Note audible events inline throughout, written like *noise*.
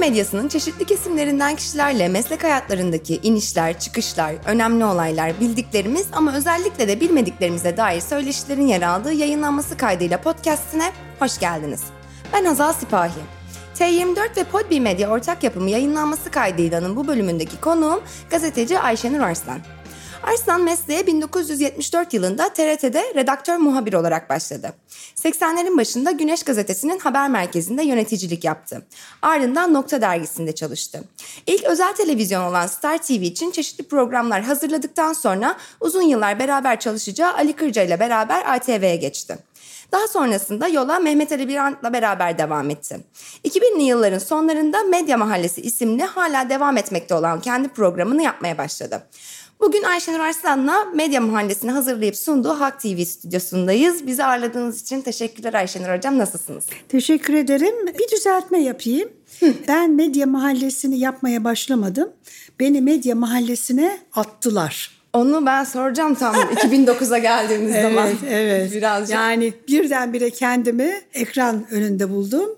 Medyasının çeşitli kesimlerinden kişilerle meslek hayatlarındaki inişler, çıkışlar, önemli olaylar, bildiklerimiz ama özellikle de bilmediklerimize dair söyleşilerin yer aldığı yayınlanması kaydıyla podcastine hoş geldiniz. Ben Hazal Sipahi. T24 ve Podbi Medya ortak yapımı yayınlanması kaydıylanın bu bölümündeki konuğum gazeteci Ayşenur Arslan. Arslan mesleğe 1974 yılında TRT'de redaktör muhabir olarak başladı. 80'lerin başında Güneş Gazetesi'nin haber merkezinde yöneticilik yaptı. Ardından Nokta Dergisi'nde çalıştı. İlk özel televizyon olan Star TV için çeşitli programlar hazırladıktan sonra uzun yıllar beraber çalışacağı Ali Kırca ile beraber ATV'ye geçti. Daha sonrasında yola Mehmet Ali Birant'la beraber devam etti. 2000'li yılların sonlarında Medya Mahallesi isimli hala devam etmekte olan kendi programını yapmaya başladı. Bugün Ayşenur Arslan'la Medya Mahallesi'ni hazırlayıp sunduğu Halk TV stüdyosundayız. Bizi ağırladığınız için teşekkürler Ayşenur Hocam. Nasılsınız? Teşekkür ederim. Bir düzeltme yapayım. Ben Medya Mahallesi'ni yapmaya başlamadım. Beni Medya Mahallesi'ne attılar. Onu ben soracağım tam *laughs* 2009'a geldiğimiz zaman. Evet, evet. Birazcık. Yani birdenbire kendimi ekran önünde buldum.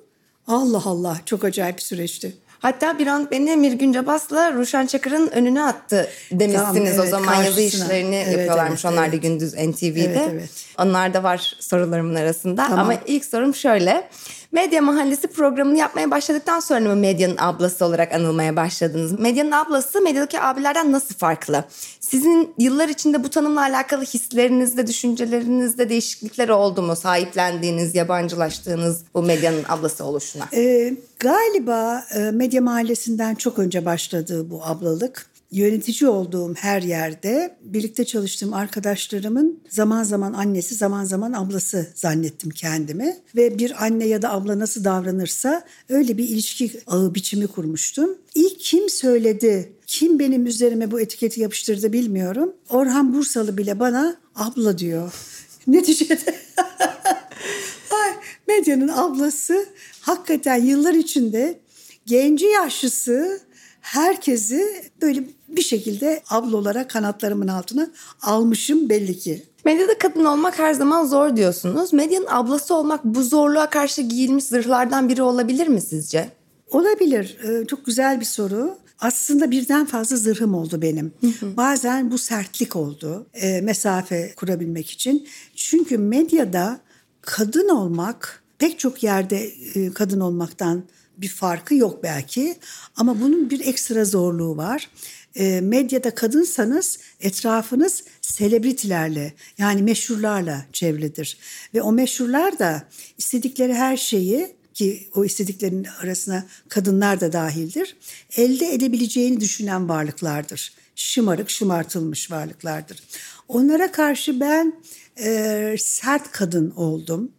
Allah Allah çok acayip bir süreçti. Hatta bir an beni Emir Güncebas'la Ruşen Çakır'ın önüne attı demişsiniz Tamam, evet, o zaman yazı karşısına. işlerini Evet, yapıyorlarmış evet, onlar da evet. gündüz NTV'de. Evet, evet. Onlar da var sorularımın arasında Tamam. ama ilk sorum şöyle. Medya Mahallesi programını yapmaya başladıktan sonra mı medyanın ablası olarak anılmaya başladınız? Medyanın ablası medyadaki abilerden nasıl farklı? Sizin yıllar içinde bu tanımla alakalı hislerinizde, düşüncelerinizde değişiklikler oldu mu? Sahiplendiğiniz, yabancılaştığınız bu medyanın ablası oluşuna. Ee, galiba e, Medya Mahallesi'nden çok önce başladı bu ablalık. Yönetici olduğum her yerde birlikte çalıştığım arkadaşlarımın zaman zaman annesi zaman zaman ablası zannettim kendimi. Ve bir anne ya da abla nasıl davranırsa öyle bir ilişki ağı biçimi kurmuştum. İlk kim söyledi, kim benim üzerime bu etiketi yapıştırdı bilmiyorum. Orhan Bursalı bile bana abla diyor. *laughs* Neticede *laughs* Ay, medyanın ablası hakikaten yıllar içinde genci yaşlısı herkesi böyle bir şekilde abla olarak kanatlarımın altına almışım belli ki. Medyada kadın olmak her zaman zor diyorsunuz. Medyanın ablası olmak bu zorluğa karşı giyilmiş zırhlardan biri olabilir mi sizce? Olabilir. Ee, Çok güzel bir soru. Aslında birden fazla zırhım oldu benim. Bazen bu sertlik oldu. e, mesafe kurabilmek için. Çünkü medyada kadın olmak pek çok yerde e, kadın olmaktan bir farkı yok belki. Ama bunun bir ekstra zorluğu var. E, medyada kadınsanız etrafınız selebritilerle yani meşhurlarla çevrilir. Ve o meşhurlar da istedikleri her şeyi ki o istediklerinin arasına kadınlar da dahildir. Elde edebileceğini düşünen varlıklardır. Şımarık, şımartılmış varlıklardır. Onlara karşı ben e, sert kadın oldum.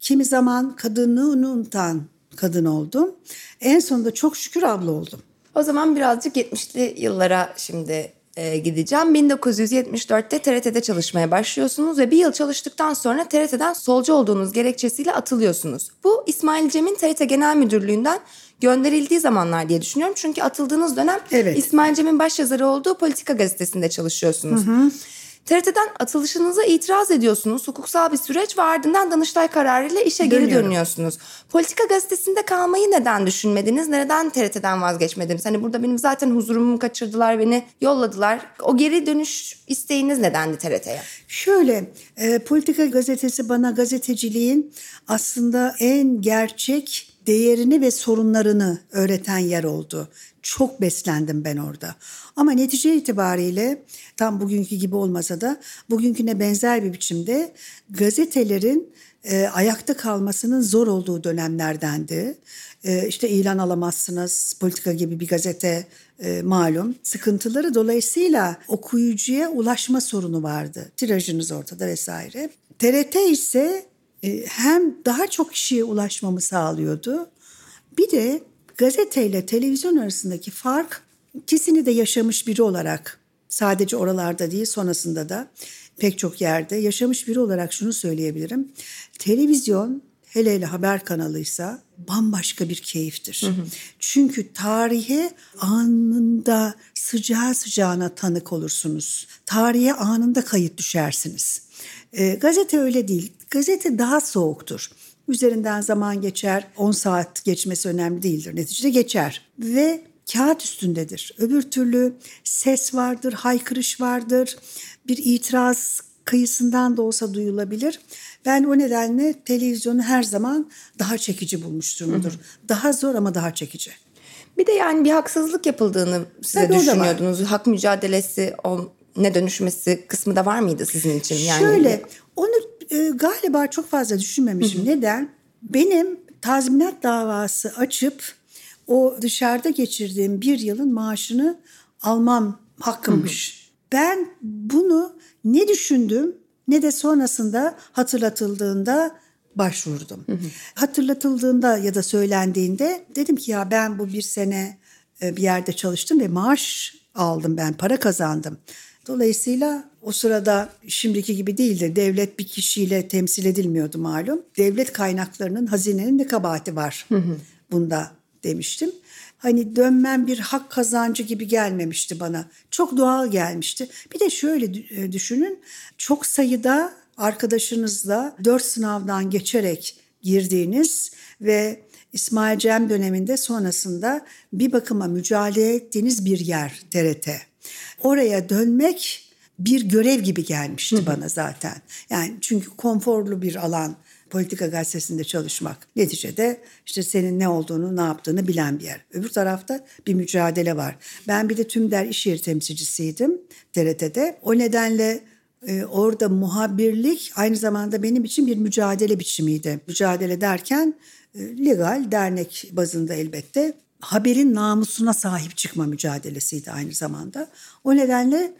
Kimi zaman kadınlığını unutan kadın oldum. En sonunda çok şükür abla oldum. O zaman birazcık 70'li yıllara şimdi e, gideceğim. 1974'te TRT'de çalışmaya başlıyorsunuz ve bir yıl çalıştıktan sonra TRT'den solcu olduğunuz gerekçesiyle atılıyorsunuz. Bu İsmail Cem'in TRT Genel Müdürlüğü'nden gönderildiği zamanlar diye düşünüyorum. Çünkü atıldığınız dönem Evet. İsmail Cem'in başyazarı olduğu Politika Gazetesi'nde çalışıyorsunuz. TRT'den atılışınıza itiraz ediyorsunuz. Hukuksal bir süreç ve ardından Danıştay kararıyla işe geri dönüyorsunuz. Politika gazetesinde kalmayı neden düşünmediniz? Neden TRT'den vazgeçmediniz? Hani burada benim zaten huzurumu kaçırdılar, beni yolladılar. O geri dönüş isteğiniz nedendi TRT'ye? Şöyle, e, Politika Gazetesi bana gazeteciliğin aslında en gerçek değerini ve sorunlarını öğreten yer oldu. Çok beslendim ben orada. Ama netice itibariyle tam bugünkü gibi olmasa da bugünküne benzer bir biçimde gazetelerin e, ayakta kalmasının zor olduğu dönemlerdendi. E, işte ilan alamazsınız, politika gibi bir gazete e, malum. Sıkıntıları dolayısıyla okuyucuya ulaşma sorunu vardı. Tirajınız ortada vesaire. TRT ise hem daha çok kişiye ulaşmamı sağlıyordu. Bir de gazeteyle televizyon arasındaki fark ikisini de yaşamış biri olarak sadece oralarda değil sonrasında da pek çok yerde yaşamış biri olarak şunu söyleyebilirim. Televizyon hele hele haber kanalıysa bambaşka bir keyiftir. Hı hı. Çünkü tarihe anında sıcağı sıcağına tanık olursunuz. Tarihe anında kayıt düşersiniz. E, gazete öyle değil. Gazete daha soğuktur. Üzerinden zaman geçer, 10 saat geçmesi önemli değildir. Neticede geçer ve kağıt üstündedir. Öbür türlü ses vardır, haykırış vardır, bir itiraz kıyısından da olsa duyulabilir. Ben o nedenle televizyonu her zaman daha çekici bulmuştumdur. Daha zor ama daha çekici. Bir de yani bir haksızlık yapıldığını size Tabii düşünüyordunuz. Hak mücadelesi o ne dönüşmesi kısmı da var mıydı sizin için? Yani Şöyle onu e, galiba çok fazla düşünmemişim. Hı hı. Neden? Benim tazminat davası açıp o dışarıda geçirdiğim bir yılın maaşını almam hakkımmış. Hı hı. Ben bunu ne düşündüm ne de sonrasında hatırlatıldığında başvurdum. Hı hı. Hatırlatıldığında ya da söylendiğinde dedim ki ya ben bu bir sene e, bir yerde çalıştım ve maaş aldım ben para kazandım. Dolayısıyla o sırada şimdiki gibi değildi. Devlet bir kişiyle temsil edilmiyordu malum. Devlet kaynaklarının hazinenin de kabahati var hı hı. bunda demiştim. Hani dönmem bir hak kazancı gibi gelmemişti bana. Çok doğal gelmişti. Bir de şöyle e, düşünün. Çok sayıda arkadaşınızla dört sınavdan geçerek girdiğiniz ve İsmail Cem döneminde sonrasında bir bakıma mücadele ettiğiniz bir yer TRT. Oraya dönmek bir görev gibi gelmişti Hı-hı. bana zaten. Yani çünkü konforlu bir alan politika gazetesinde çalışmak. Neticede işte senin ne olduğunu, ne yaptığını bilen bir yer. Öbür tarafta bir mücadele var. Ben bir de tüm der iş yeri temsilcisiydim TRT'de. O nedenle e, orada muhabirlik aynı zamanda benim için bir mücadele biçimiydi. Mücadele derken e, legal dernek bazında elbette haberin namusuna sahip çıkma mücadelesiydi aynı zamanda. O nedenle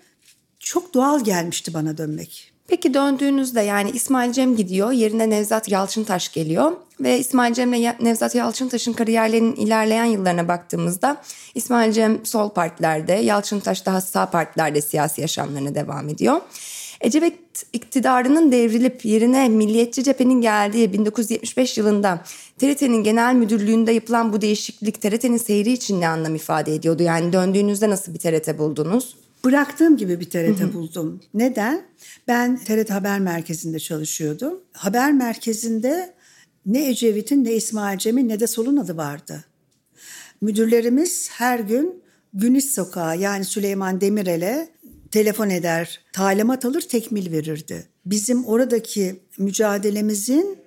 çok doğal gelmişti bana dönmek. Peki döndüğünüzde yani İsmail Cem gidiyor, yerine Nevzat Yalçıntaş geliyor ve İsmail Cem ile Nevzat Yalçıntaş'ın kariyerlerinin ilerleyen yıllarına baktığımızda İsmail Cem sol partilerde, Yalçıntaş daha sağ partilerde siyasi yaşamlarına devam ediyor. Ecevit iktidarının devrilip yerine Milliyetçi Cephe'nin geldiği 1975 yılında TRT'nin genel müdürlüğünde yapılan bu değişiklik TRT'nin seyri için ne anlam ifade ediyordu? Yani döndüğünüzde nasıl bir TRT buldunuz? Bıraktığım gibi bir TRT hı hı. buldum. Neden? Ben TRT Haber Merkezi'nde çalışıyordum. Haber Merkezi'nde ne Ecevit'in ne İsmail Cem'in ne de Sol'un adı vardı. Müdürlerimiz her gün Güniş Sokağı yani Süleyman Demirel'e telefon eder, talimat alır, tekmil verirdi. Bizim oradaki mücadelemizin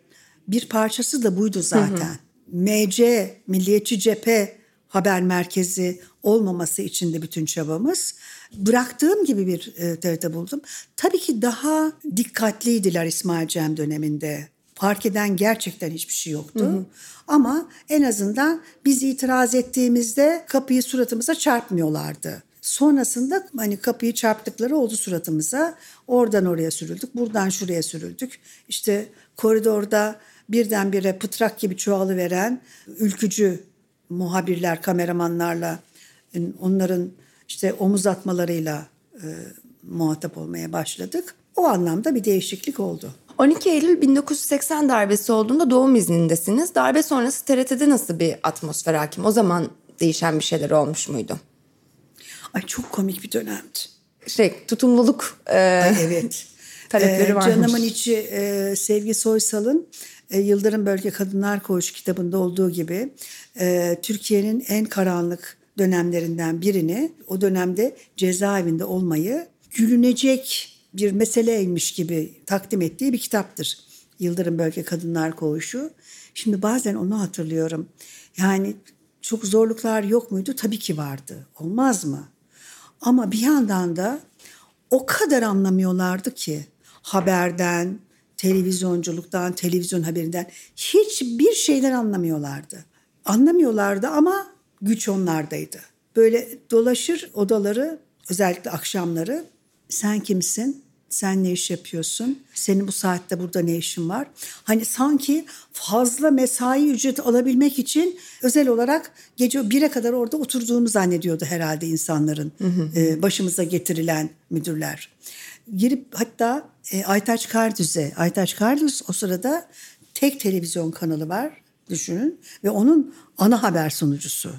bir parçası da buydu zaten. Hı hı. MC, Milliyetçi Cephe Haber Merkezi olmaması için de bütün çabamız. Bıraktığım gibi bir e, TRT buldum. Tabii ki daha dikkatliydiler İsmail Cem döneminde. Fark eden gerçekten hiçbir şey yoktu. Hı hı. Ama en azından biz itiraz ettiğimizde kapıyı suratımıza çarpmıyorlardı. Sonrasında hani kapıyı çarptıkları oldu suratımıza. Oradan oraya sürüldük, buradan şuraya sürüldük. İşte koridorda birdenbire pıtrak gibi çoğalıveren ülkücü muhabirler, kameramanlarla onların işte omuz atmalarıyla e, muhatap olmaya başladık. O anlamda bir değişiklik oldu. 12 Eylül 1980 darbesi olduğunda doğum iznindesiniz. Darbe sonrası TRT'de nasıl bir atmosfer hakim? O zaman değişen bir şeyler olmuş muydu? Ay çok komik bir dönemdi. Şey tutumluluk e, Ay, evet. *laughs* talepleri ee, varmış. Canımın içi e, Sevgi Soysal'ın e, Yıldırım Bölge Kadınlar Koğuşu kitabında olduğu gibi e, Türkiye'nin en karanlık dönemlerinden birini o dönemde cezaevinde olmayı gülünecek bir meseleymiş gibi takdim ettiği bir kitaptır. Yıldırım Bölge Kadınlar Koğuşu. Şimdi bazen onu hatırlıyorum. Yani çok zorluklar yok muydu? Tabii ki vardı. Olmaz mı? Ama bir yandan da o kadar anlamıyorlardı ki haberden, televizyonculuktan, televizyon haberinden hiçbir şeyler anlamıyorlardı. Anlamıyorlardı ama güç onlardaydı. Böyle dolaşır odaları özellikle akşamları sen kimsin? Sen ne iş yapıyorsun? Senin bu saatte burada ne işin var? Hani sanki fazla mesai ücreti alabilmek için özel olarak gece 1'e kadar orada oturduğunu zannediyordu herhalde insanların. Ee, başımıza getirilen müdürler. Girip hatta e, Aytaç Kardüz'e, Aytaç Kardüz o sırada tek televizyon kanalı var düşünün ve onun ana haber sunucusu.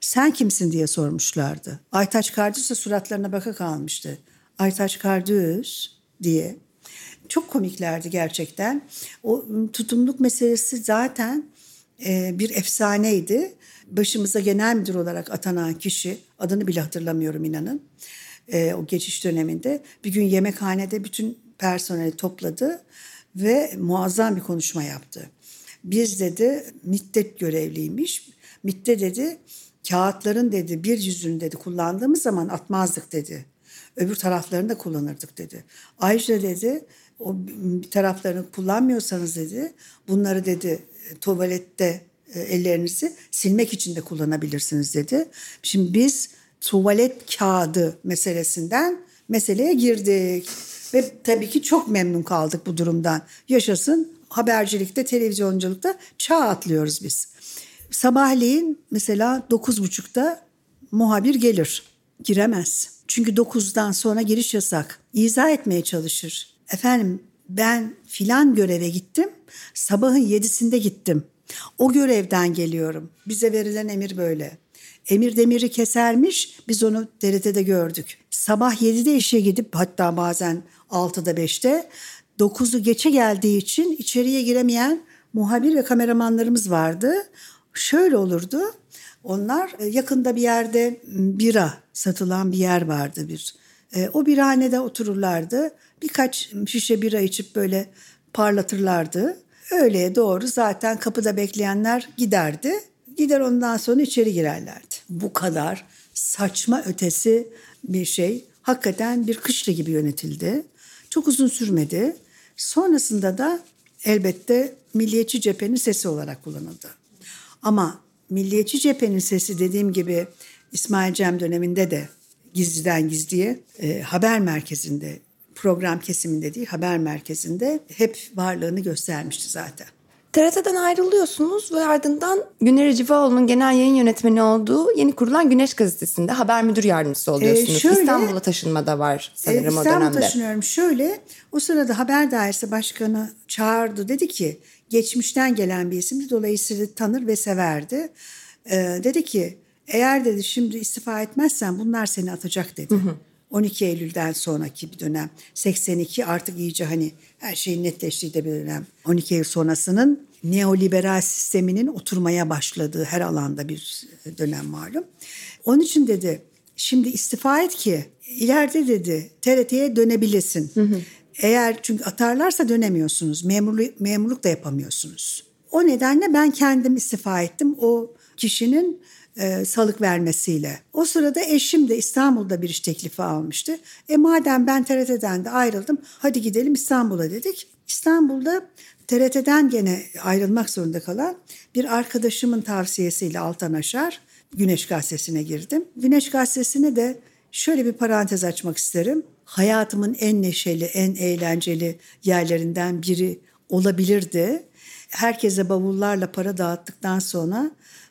Sen kimsin diye sormuşlardı. Aytaç Kardüz de suratlarına baka kalmıştı. Aytaç Kardüz diye. Çok komiklerdi gerçekten. O tutumluk meselesi zaten e, bir efsaneydi. Başımıza genel müdür olarak atanan kişi, adını bile hatırlamıyorum inanın. E, o geçiş döneminde bir gün yemekhanede bütün personeli topladı ve muazzam bir konuşma yaptı. Biz dedi MİT'te görevliymiş. MİT'te dedi kağıtların dedi bir yüzünü dedi kullandığımız zaman atmazdık dedi. Öbür taraflarını da kullanırdık dedi. Ayrıca dedi o taraflarını kullanmıyorsanız dedi bunları dedi tuvalette e, ellerinizi silmek için de kullanabilirsiniz dedi. Şimdi biz tuvalet kağıdı meselesinden meseleye girdik. Ve tabii ki çok memnun kaldık bu durumdan. Yaşasın habercilikte, televizyonculukta çağ atlıyoruz biz. Sabahleyin mesela 9.30'da muhabir gelir. Giremez. Çünkü 9'dan sonra giriş yasak. İzah etmeye çalışır. Efendim ben filan göreve gittim. Sabahın 7'sinde gittim. O görevden geliyorum. Bize verilen emir böyle. Emir demiri kesermiş. Biz onu TRT'de gördük. Sabah 7'de işe gidip hatta bazen 6'da 5'te 9'u geçe geldiği için içeriye giremeyen muhabir ve kameramanlarımız vardı. Şöyle olurdu. Onlar e, yakında bir yerde bira satılan bir yer vardı bir. E, o birhanede otururlardı. Birkaç şişe bira içip böyle parlatırlardı. Öğleye doğru zaten kapıda bekleyenler giderdi. Gider ondan sonra içeri girerlerdi. Bu kadar saçma ötesi bir şey. Hakikaten bir kışla gibi yönetildi. Çok uzun sürmedi. Sonrasında da elbette Milliyetçi Cephe'nin sesi olarak kullanıldı. Ama Milliyetçi Cephe'nin sesi dediğim gibi İsmail Cem döneminde de gizliden gizliye e, haber merkezinde program kesiminde değil haber merkezinde hep varlığını göstermişti zaten. TRT'den ayrılıyorsunuz ve ardından Güner Civaoğlu'nun genel yayın yönetmeni olduğu yeni kurulan Güneş Gazetesi'nde haber müdür yardımcısı oluyorsunuz. Ee, şöyle, İstanbul'a taşınma da var sanırım e, o dönemde. İstanbul'a taşınıyorum. Şöyle o sırada haber dairesi başkanı çağırdı. Dedi ki geçmişten gelen bir isimdi. Dolayısıyla tanır ve severdi. Ee, dedi ki eğer dedi şimdi istifa etmezsen bunlar seni atacak dedi. Hı hı. 12 Eylül'den sonraki bir dönem. 82 artık iyice hani her şeyin netleştiği de bir dönem. 12 Eylül sonrasının neoliberal sisteminin oturmaya başladığı her alanda bir dönem malum. Onun için dedi şimdi istifa et ki ileride dedi TRT'ye dönebilesin. Hı hı. Eğer çünkü atarlarsa dönemiyorsunuz. Memurluk, memurluk da yapamıyorsunuz. O nedenle ben kendim istifa ettim. O kişinin e, salık vermesiyle. O sırada eşim de İstanbul'da bir iş teklifi almıştı. E madem ben TRT'den de ayrıldım hadi gidelim İstanbul'a dedik. İstanbul'da TRT'den gene ayrılmak zorunda kalan bir arkadaşımın tavsiyesiyle Altan Aşar Güneş Gazetesi'ne girdim. Güneş Gazetesi'ne de şöyle bir parantez açmak isterim. Hayatımın en neşeli, en eğlenceli yerlerinden biri olabilirdi. Herkese bavullarla para dağıttıktan sonra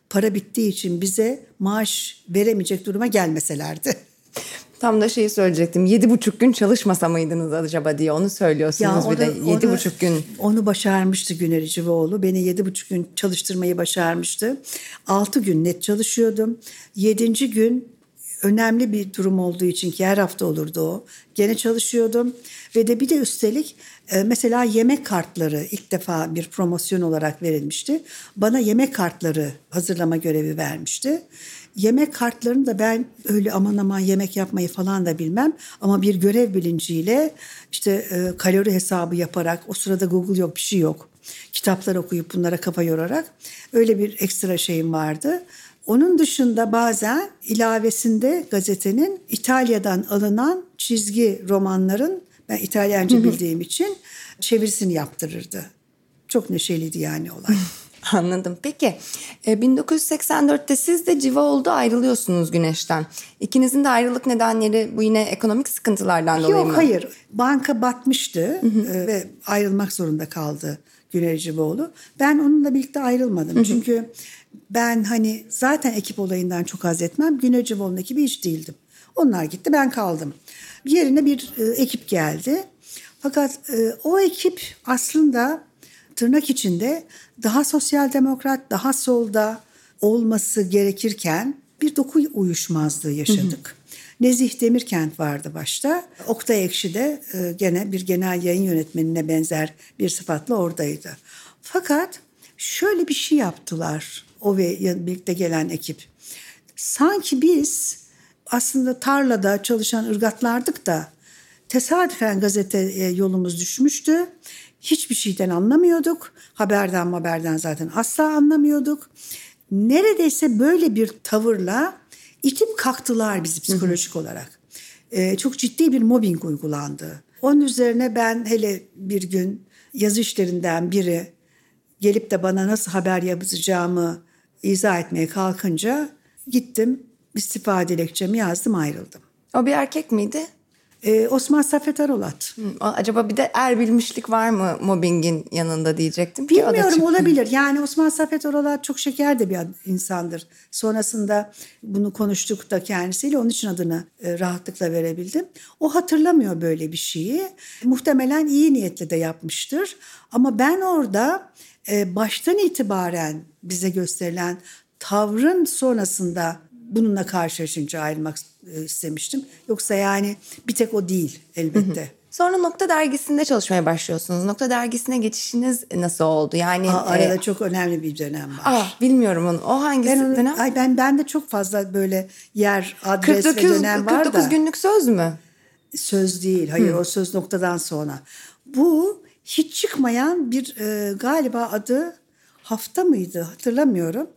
para bittiği için bize maaş veremeyecek duruma gelmeselerdi. *laughs* Tam da şeyi söyleyecektim. Yedi buçuk gün çalışmasa mıydınız acaba diye onu söylüyorsunuz ya bir de. Yedi buçuk gün. Onu başarmıştı Güner İcivoğlu. Beni yedi buçuk gün çalıştırmayı başarmıştı. Altı gün net çalışıyordum. Yedinci gün önemli bir durum olduğu için ki her hafta olurdu o. Gene çalışıyordum ve de bir de üstelik e, mesela yemek kartları ilk defa bir promosyon olarak verilmişti. Bana yemek kartları hazırlama görevi vermişti. Yemek kartlarını da ben öyle aman aman yemek yapmayı falan da bilmem ama bir görev bilinciyle işte e, kalori hesabı yaparak o sırada Google yok bir şey yok. Kitaplar okuyup bunlara kafa yorarak öyle bir ekstra şeyim vardı. Onun dışında bazen ilavesinde gazetenin İtalya'dan alınan çizgi romanların ben İtalyanca bildiğim için çevirisini yaptırırdı. Çok neşeliydi yani olay. *laughs* Anladım. Peki e, 1984'te siz de Civaoğlu'da ayrılıyorsunuz Güneş'ten. İkinizin de ayrılık nedenleri bu yine ekonomik sıkıntılardan dolayı Yok mı? hayır. Banka batmıştı e, ve ayrılmak zorunda kaldı Güney Civoğlu. Ben onunla birlikte ayrılmadım. Çünkü ben hani zaten ekip olayından çok haz etmem. Güney Civoğlu'nun ekibi hiç değildim. Onlar gitti ben kaldım. Yerine bir e, ekip geldi. Fakat e, o ekip aslında tırnak içinde daha sosyal demokrat, daha solda olması gerekirken bir doku uyuşmazlığı yaşadık. Nezih Demirkent vardı başta. Oktay Ekşi de e, gene bir genel yayın yönetmenine benzer bir sıfatla oradaydı. Fakat şöyle bir şey yaptılar o ve birlikte gelen ekip. Sanki biz aslında tarlada çalışan ırgatlardık da tesadüfen gazeteye yolumuz düşmüştü. Hiçbir şeyden anlamıyorduk. Haberden haberden zaten asla anlamıyorduk. Neredeyse böyle bir tavırla itip kalktılar bizi psikolojik olarak. Ee, çok ciddi bir mobbing uygulandı. Onun üzerine ben hele bir gün yazı işlerinden biri gelip de bana nasıl haber yazacağımı izah etmeye kalkınca gittim istifa dilekçemi yazdım ayrıldım. O bir erkek miydi? Ee, Osman Saffet Arolat. Hı, Acaba bir de er bilmişlik var mı mobbingin yanında diyecektim Bilmiyorum olabilir. Yani Osman Saffet Oralat çok şeker de bir insandır. Sonrasında bunu konuştuk da kendisiyle onun için adını e, rahatlıkla verebildim. O hatırlamıyor böyle bir şeyi. Muhtemelen iyi niyetle de yapmıştır. Ama ben orada e, baştan itibaren bize gösterilen tavrın sonrasında bununla karşılaşınca ayrılmak e, istemiştim. Yoksa yani bir tek o değil elbette. Sonra Nokta Dergisi'nde çalışmaya başlıyorsunuz. Nokta Dergisi'ne geçişiniz nasıl oldu? Yani Aa, arada e, çok önemli bir dönem var. ah, bilmiyorum onu. O hangisi Ben, onu, dönem? ay ben ben de çok fazla böyle yer, adres ve 49, dönem var 49 da. günlük söz mü? Söz değil. Hayır o söz noktadan sonra. Bu hiç çıkmayan bir e, galiba adı hafta mıydı hatırlamıyorum.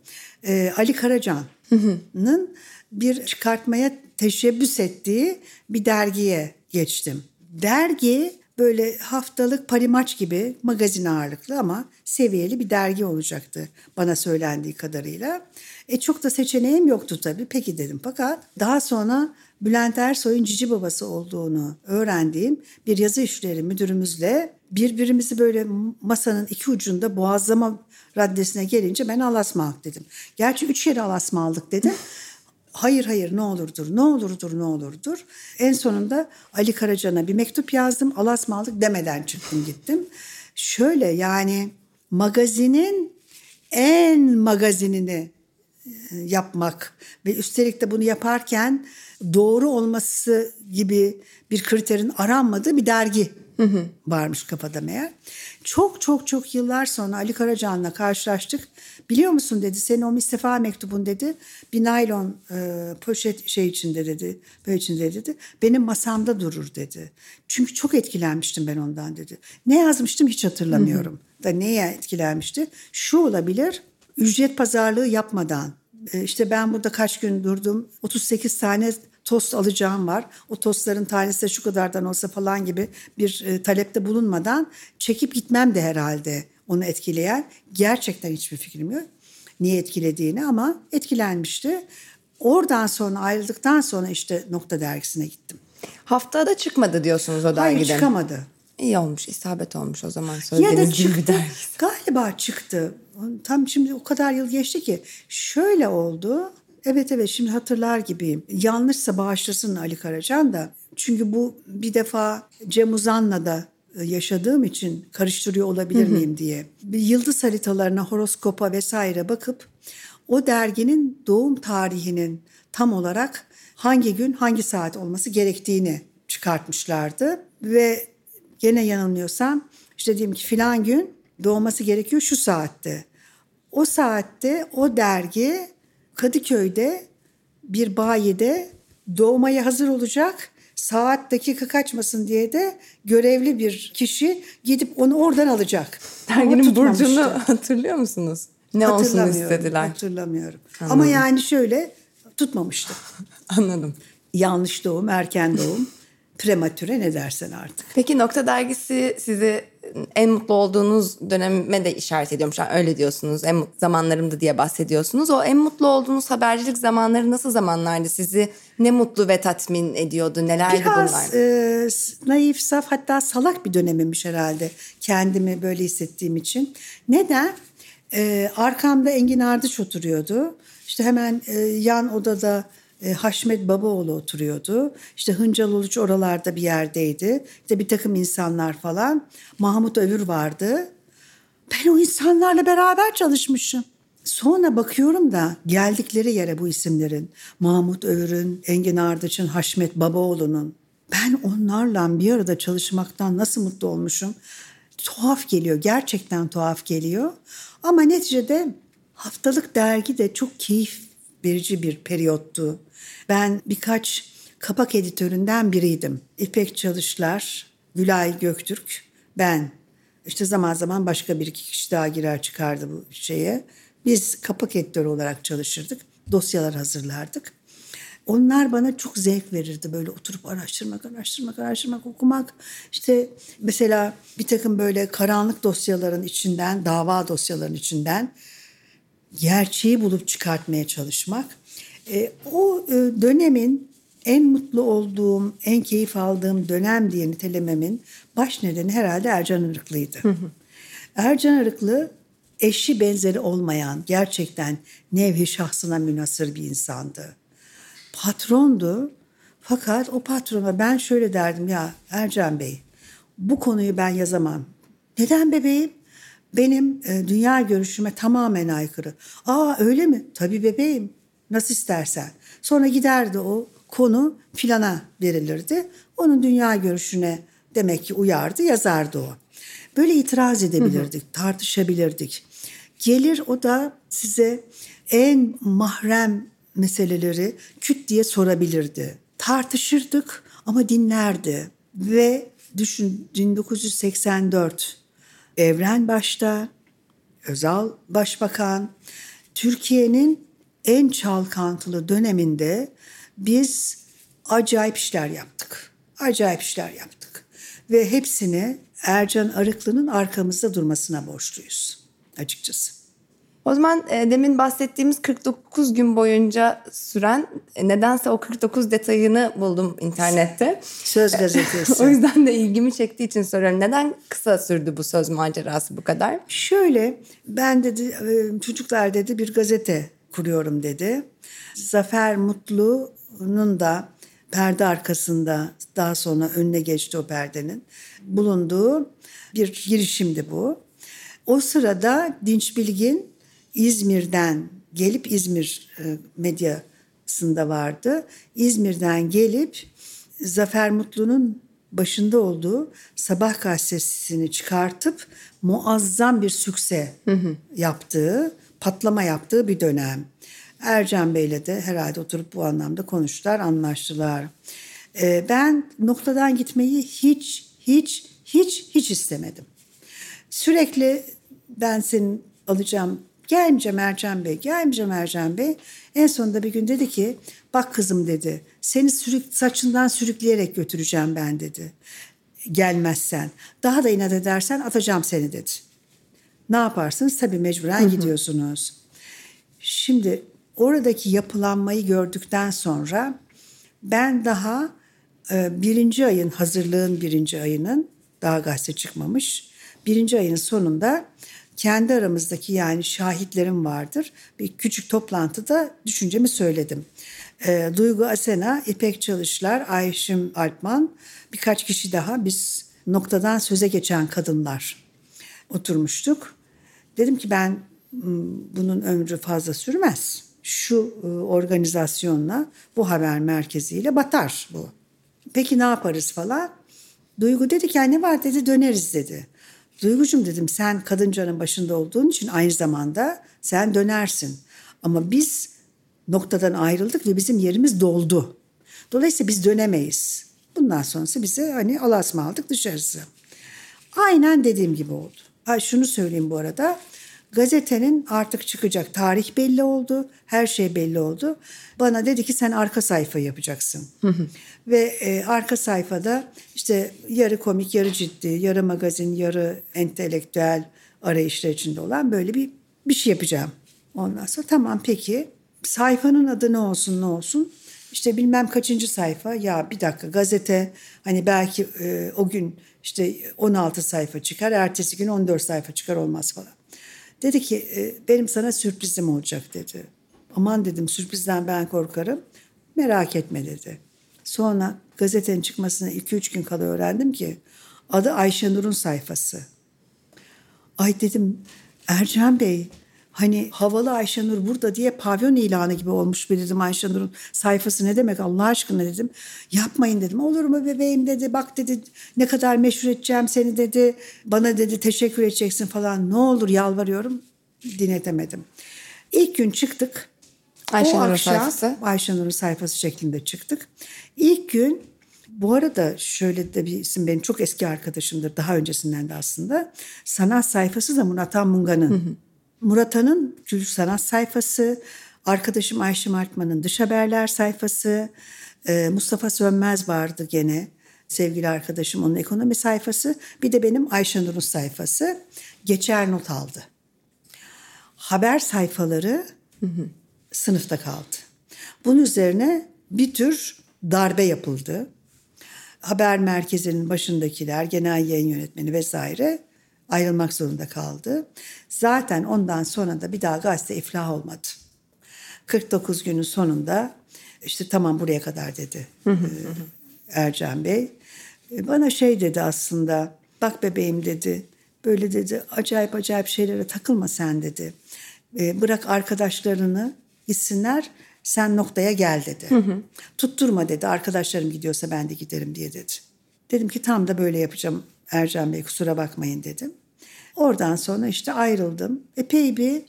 E, Ali Karacan'ın bir çıkartmaya teşebbüs ettiği bir dergiye geçtim. Dergi böyle haftalık parimaç gibi magazin ağırlıklı ama seviyeli bir dergi olacaktı bana söylendiği kadarıyla. E çok da seçeneğim yoktu tabii. Peki dedim. Fakat daha sonra Bülent Ersoy'un cici babası olduğunu öğrendiğim bir yazı işleri müdürümüzle birbirimizi böyle masanın iki ucunda boğazlama raddesine gelince ben alasmalık dedim. Gerçi üç yere alasmalık dedim. *laughs* Hayır hayır ne olurdur, ne olurdur, ne olurdur. En sonunda Ali Karacan'a bir mektup yazdım. Alasmalık demeden çıktım gittim. Şöyle yani magazinin en magazinini e, yapmak ve üstelik de bunu yaparken doğru olması gibi bir kriterin aranmadığı bir dergi varmış kafada meğer. Çok çok çok yıllar sonra Ali Karacan'la karşılaştık. Biliyor musun dedi senin o istifa mektubun dedi bir naylon e, poşet şey içinde dedi böyle içinde dedi benim masamda durur dedi. Çünkü çok etkilenmiştim ben ondan dedi. Ne yazmıştım hiç hatırlamıyorum. Da neye etkilenmişti? Şu olabilir ücret pazarlığı yapmadan e, işte ben burada kaç gün durdum 38 tane tost alacağım var. O tostların tanesi de şu kadardan olsa falan gibi bir e, talepte bulunmadan çekip gitmem de herhalde onu etkileyen. Gerçekten hiçbir fikrim yok. Niye etkilediğini ama etkilenmişti. Oradan sonra ayrıldıktan sonra işte Nokta Dergisi'ne gittim. Haftada çıkmadı diyorsunuz o Hayır dergiden. çıkamadı. İyi olmuş, isabet olmuş o zaman Ya da söylediğiniz gibi bir çıktı. Galiba çıktı. Tam şimdi o kadar yıl geçti ki. Şöyle oldu. Evet evet şimdi hatırlar gibiyim. Yanlışsa bağışlasın Ali Karacan da. Çünkü bu bir defa Cem Uzan'la da e, yaşadığım için karıştırıyor olabilir miyim diye. Yıldız haritalarına, horoskopa vesaire bakıp o derginin doğum tarihinin tam olarak hangi gün hangi saat olması gerektiğini çıkartmışlardı. Ve gene yanılmıyorsam işte diyeyim ki filan gün doğması gerekiyor şu saatte. O saatte o dergi Kadıköy'de bir bayide doğmaya hazır olacak. Saat dakika kaçmasın diye de görevli bir kişi gidip onu oradan alacak. Derginin burcunu hatırlıyor musunuz? Ne olsun istediler? Hatırlamıyorum. Ama yani şöyle tutmamıştı. *laughs* Anladım. Yanlış doğum, erken doğum, *laughs* prematüre ne dersen artık. Peki Nokta Dergisi sizi en mutlu olduğunuz döneme de işaret ediyormuş. Yani öyle diyorsunuz. En mutlu zamanlarımdı diye bahsediyorsunuz. O en mutlu olduğunuz habercilik zamanları nasıl zamanlardı? Sizi ne mutlu ve tatmin ediyordu? Nelerdi Biraz bunlar? e, naif, saf hatta salak bir dönemimmiş herhalde. Kendimi böyle hissettiğim için. Neden? E, arkamda Engin Ardıç oturuyordu. İşte hemen e, yan odada Haşmet Babaoğlu oturuyordu. İşte Hıncal Uluç oralarda bir yerdeydi. İşte bir takım insanlar falan. Mahmut Övür vardı. Ben o insanlarla beraber çalışmışım. Sonra bakıyorum da geldikleri yere bu isimlerin Mahmut Övür'ün, Engin Ardıç'ın, Haşmet Babaoğlu'nun ben onlarla bir arada çalışmaktan nasıl mutlu olmuşum. Tuhaf geliyor, gerçekten tuhaf geliyor. Ama neticede haftalık dergi de çok keyif verici bir periyottu. Ben birkaç kapak editöründen biriydim. İpek Çalışlar, Gülay Göktürk, ben. İşte zaman zaman başka bir iki kişi daha girer çıkardı bu şeye. Biz kapak editörü olarak çalışırdık. Dosyalar hazırlardık. Onlar bana çok zevk verirdi böyle oturup araştırmak, araştırmak, araştırmak, okumak. İşte mesela bir takım böyle karanlık dosyaların içinden, dava dosyaların içinden gerçeği bulup çıkartmaya çalışmak. E, o e, dönemin en mutlu olduğum, en keyif aldığım dönem diye nitelememin baş nedeni herhalde Ercan Arıklı'ydı. Ercan Arıklı eşi benzeri olmayan, gerçekten nevhi şahsına münasır bir insandı. Patrondu fakat o patrona ben şöyle derdim ya Ercan Bey bu konuyu ben yazamam. Neden bebeğim? Benim e, dünya görüşüme tamamen aykırı. Aa öyle mi? Tabii bebeğim. Nasıl istersen. Sonra giderdi o konu filana verilirdi. Onun dünya görüşüne demek ki uyardı, yazardı o. Böyle itiraz edebilirdik, tartışabilirdik. Gelir o da size en mahrem meseleleri küt diye sorabilirdi. Tartışırdık ama dinlerdi. Ve düşün 1984 Evren başta, Özal Başbakan, Türkiye'nin en çalkantılı döneminde biz acayip işler yaptık. Acayip işler yaptık. Ve hepsini Ercan Arıklı'nın arkamızda durmasına borçluyuz açıkçası. O zaman e, demin bahsettiğimiz 49 gün boyunca süren e, nedense o 49 detayını buldum internette. Söz gazetesi. *laughs* o yüzden de ilgimi çektiği için soruyorum. Neden kısa sürdü bu söz macerası bu kadar? Şöyle ben dedi e, çocuklar dedi bir gazete kuruyorum dedi. Zafer Mutlu'nun da perde arkasında daha sonra önüne geçti o perdenin bulunduğu bir girişimdi bu. O sırada Dinç Bilgin İzmir'den gelip İzmir e, medyasında vardı. İzmir'den gelip Zafer Mutlu'nun başında olduğu Sabah gazetesini çıkartıp muazzam bir sükse yaptığı, patlama yaptığı bir dönem. Ercan Bey'le de herhalde oturup bu anlamda konuştular, anlaştılar. Ee, ben noktadan gitmeyi hiç, hiç, hiç, hiç istemedim. Sürekli ben seni alacağım, gelmeyeceğim Ercan Bey, gelmeyeceğim Ercan Bey. En sonunda bir gün dedi ki, bak kızım dedi, seni sürük, saçından sürükleyerek götüreceğim ben dedi. Gelmezsen, daha da inat edersen atacağım seni dedi. Ne yaparsınız? Tabii mecburen gidiyorsunuz. Şimdi oradaki yapılanmayı gördükten sonra ben daha e, birinci ayın hazırlığın birinci ayının daha gazete çıkmamış. Birinci ayın sonunda kendi aramızdaki yani şahitlerim vardır. Bir küçük toplantıda düşüncemi söyledim. E, Duygu Asena, İpek Çalışlar, Ayşim Alpman birkaç kişi daha biz noktadan söze geçen kadınlar oturmuştuk. Dedim ki ben bunun ömrü fazla sürmez. Şu e, organizasyonla bu haber merkeziyle batar bu. Peki ne yaparız falan. Duygu dedi ki ne var dedi döneriz dedi. Duygucum dedim sen kadıncanın başında olduğun için aynı zamanda sen dönersin. Ama biz noktadan ayrıldık ve bizim yerimiz doldu. Dolayısıyla biz dönemeyiz. Bundan sonrası bize hani alasma aldık dışarısı. Aynen dediğim gibi oldu. Ha, şunu söyleyeyim bu arada. Gazetenin artık çıkacak tarih belli oldu, her şey belli oldu. Bana dedi ki sen arka sayfa yapacaksın. Ve e, arka sayfada işte yarı komik, yarı ciddi, yarı magazin, yarı entelektüel arayışlar içinde olan böyle bir bir şey yapacağım. Ondan sonra tamam peki sayfanın adı ne olsun ne olsun. İşte bilmem kaçıncı sayfa ya bir dakika gazete hani belki e, o gün işte 16 sayfa çıkar ertesi gün 14 sayfa çıkar olmaz falan. Dedi ki e, benim sana sürprizim olacak dedi. Aman dedim sürprizden ben korkarım. Merak etme dedi. Sonra gazetenin çıkmasına 2-3 gün kala öğrendim ki adı Ayşenur'un sayfası. Ay dedim Ercan Bey hani havalı Ayşenur burada diye pavyon ilanı gibi olmuş bir dedim Ayşenur'un sayfası ne demek Allah aşkına dedim. Yapmayın dedim olur mu bebeğim dedi bak dedi ne kadar meşhur edeceğim seni dedi. Bana dedi teşekkür edeceksin falan ne olur yalvarıyorum dinletemedim. İlk gün çıktık. Ayşenur'un sayfası. Ayşenur'un sayfası şeklinde çıktık. İlk gün bu arada şöyle de bir isim benim çok eski arkadaşımdır daha öncesinden de aslında. Sanat sayfası da Murat Han Munga'nın. Murat Han'ın Gül Sanat sayfası, arkadaşım Ayşe Martman'ın Dış Haberler sayfası, e, Mustafa Sönmez vardı gene sevgili arkadaşım onun ekonomi sayfası. Bir de benim Ayşenur'un sayfası. Geçer not aldı. Haber sayfaları sınıfta kaldı. Bunun üzerine bir tür darbe yapıldı. Haber merkezinin başındakiler, genel yayın yönetmeni vesaire ayrılmak zorunda kaldı. Zaten ondan sonra da bir daha gazete iflah olmadı. 49 günün sonunda işte tamam buraya kadar dedi Ercan Bey. E, Bana şey dedi aslında bak bebeğim dedi böyle dedi acayip acayip şeylere takılma sen dedi. E, Bırak arkadaşlarını gitsinler sen noktaya gel dedi. Tutturma dedi arkadaşlarım gidiyorsa ben de giderim diye dedi. Dedim ki tam da böyle yapacağım Ercan Bey kusura bakmayın dedim. Oradan sonra işte ayrıldım. Epey bir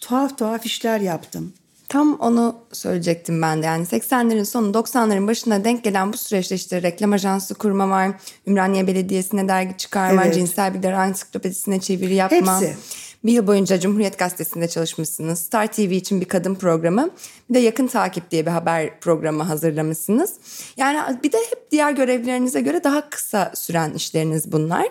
tuhaf tuhaf işler yaptım. Tam onu söyleyecektim ben de. Yani 80'lerin sonu 90'ların başına denk gelen bu süreçte işte reklam ajansı kurma var. Ümraniye Belediyesi'ne dergi çıkarma, Evet. cinsel bilgiler ansiklopedisine çeviri yapma. Hepsi. Bir yıl boyunca Cumhuriyet Gazetesi'nde çalışmışsınız. Star TV için bir kadın programı. Bir de Yakın Takip diye bir haber programı hazırlamışsınız. Yani bir de hep diğer görevlerinize göre daha kısa süren işleriniz bunlar.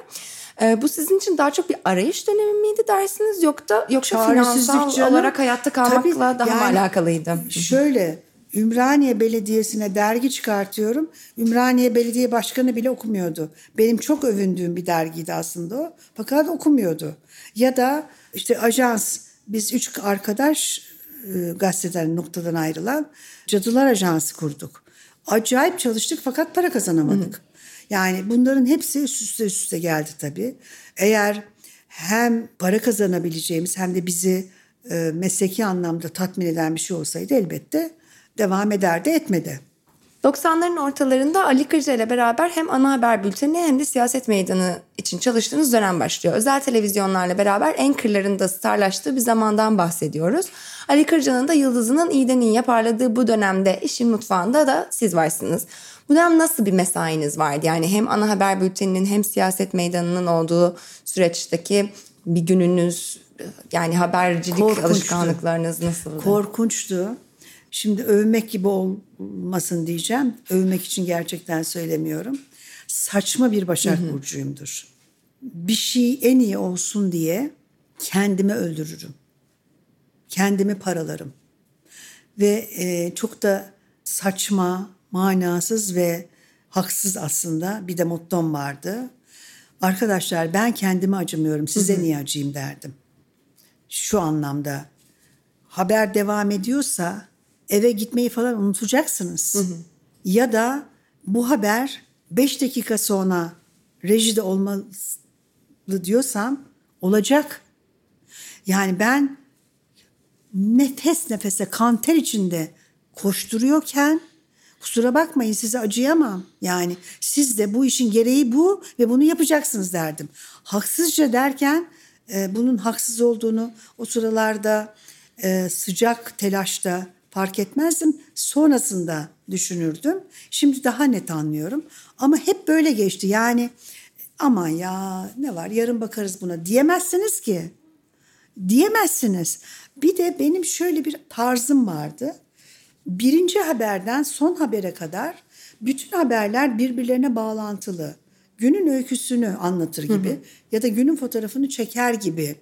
Ee, bu sizin için daha çok bir arayış dönemi miydi dersiniz yoksa yoksa finansal canım. olarak hayatta kalmakla Tabii, daha mı yani alakalıydı? Şöyle Ümraniye Belediyesi'ne dergi çıkartıyorum. Ümraniye Belediye Başkanı bile okumuyordu. Benim çok övündüğüm bir dergiydi aslında o. Fakat okumuyordu. Ya da işte ajans biz üç arkadaş e, gazeteden noktadan ayrılan Cadılar Ajansı kurduk. Acayip çalıştık fakat para kazanamadık. Yani bunların hepsi üst üste üst üste geldi tabii. Eğer hem para kazanabileceğimiz hem de bizi e, mesleki anlamda tatmin eden bir şey olsaydı elbette devam ederdi etmedi. 90'ların ortalarında Ali Kırca ile beraber hem ana haber bülteni hem de siyaset meydanı için çalıştığınız dönem başlıyor. Özel televizyonlarla beraber Anchor'ların da starlaştığı bir zamandan bahsediyoruz. Ali Kırca'nın da yıldızının iyiden iyiye parladığı bu dönemde işin mutfağında da siz varsınız. Bu dönem nasıl bir mesainiz vardı? Yani hem ana haber bülteninin hem siyaset meydanının olduğu süreçteki bir gününüz yani habercilik Korkunçtu. alışkanlıklarınız nasıldı? Korkunçtu. Şimdi övmek gibi olmasın diyeceğim. Övmek için gerçekten söylemiyorum. Saçma bir Başak Burcu'yumdur. Bir şey en iyi olsun diye kendimi öldürürüm. Kendimi paralarım. Ve e, çok da saçma, manasız ve haksız aslında bir de mottom vardı. Arkadaşlar ben kendime acımıyorum size niye acıyım derdim. Şu anlamda haber devam ediyorsa eve gitmeyi falan unutacaksınız. Ya da bu haber 5 dakika sonra rejide olmalı diyorsam olacak. Yani ben nefes nefese kanter içinde koşturuyorken kusura bakmayın size acıyamam. Yani siz de bu işin gereği bu ve bunu yapacaksınız derdim. Haksızca derken e, bunun haksız olduğunu o sıralarda e, sıcak telaşta fark etmezdim. Sonrasında düşünürdüm. Şimdi daha net anlıyorum. Ama hep böyle geçti. Yani aman ya ne var yarın bakarız buna diyemezsiniz ki. Diyemezsiniz. Bir de benim şöyle bir tarzım vardı. Birinci haberden son habere kadar bütün haberler birbirlerine bağlantılı. Günün öyküsünü anlatır gibi hı hı. ya da günün fotoğrafını çeker gibi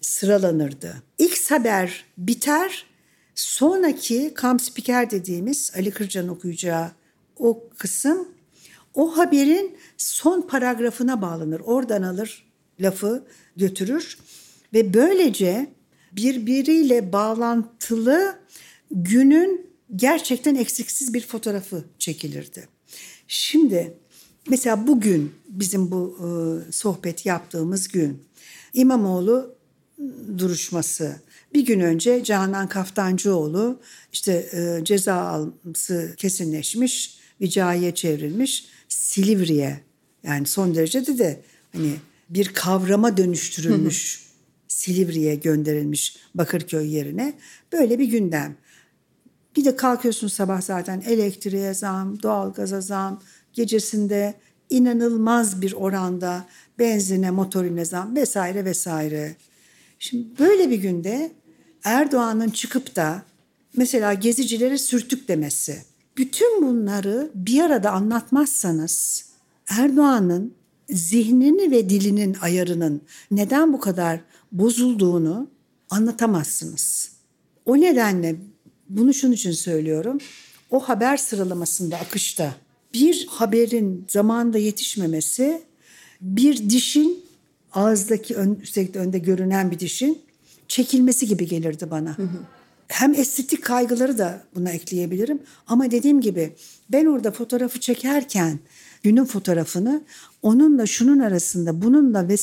sıralanırdı. X haber biter, sonraki kam spiker dediğimiz Ali Kırcan okuyacağı o kısım o haberin son paragrafına bağlanır. Oradan alır lafı götürür ve böylece birbiriyle bağlantılı günün gerçekten eksiksiz bir fotoğrafı çekilirdi. Şimdi mesela bugün bizim bu e, sohbet yaptığımız gün İmamoğlu duruşması. Bir gün önce Canan Kaftancıoğlu işte e, ceza alması kesinleşmiş, vicaiye çevrilmiş Silivri'ye yani son derecede de hani bir kavrama dönüştürülmüş Silivri'ye gönderilmiş Bakırköy yerine böyle bir gündem. Bir de kalkıyorsun sabah zaten elektriğe zam, doğalgaza zam, gecesinde inanılmaz bir oranda benzine, motorine zam vesaire vesaire. Şimdi böyle bir günde Erdoğan'ın çıkıp da mesela gezicilere sürtük demesi. Bütün bunları bir arada anlatmazsanız Erdoğan'ın zihnini ve dilinin ayarının neden bu kadar bozulduğunu anlatamazsınız. O nedenle bunu şunun için söylüyorum. O haber sıralamasında, akışta bir haberin zamanda yetişmemesi bir dişin ağızdaki ön, üstelik önde görünen bir dişin çekilmesi gibi gelirdi bana. Hı hı. Hem estetik kaygıları da buna ekleyebilirim ama dediğim gibi ben orada fotoğrafı çekerken günün fotoğrafını onunla şunun arasında bununla ve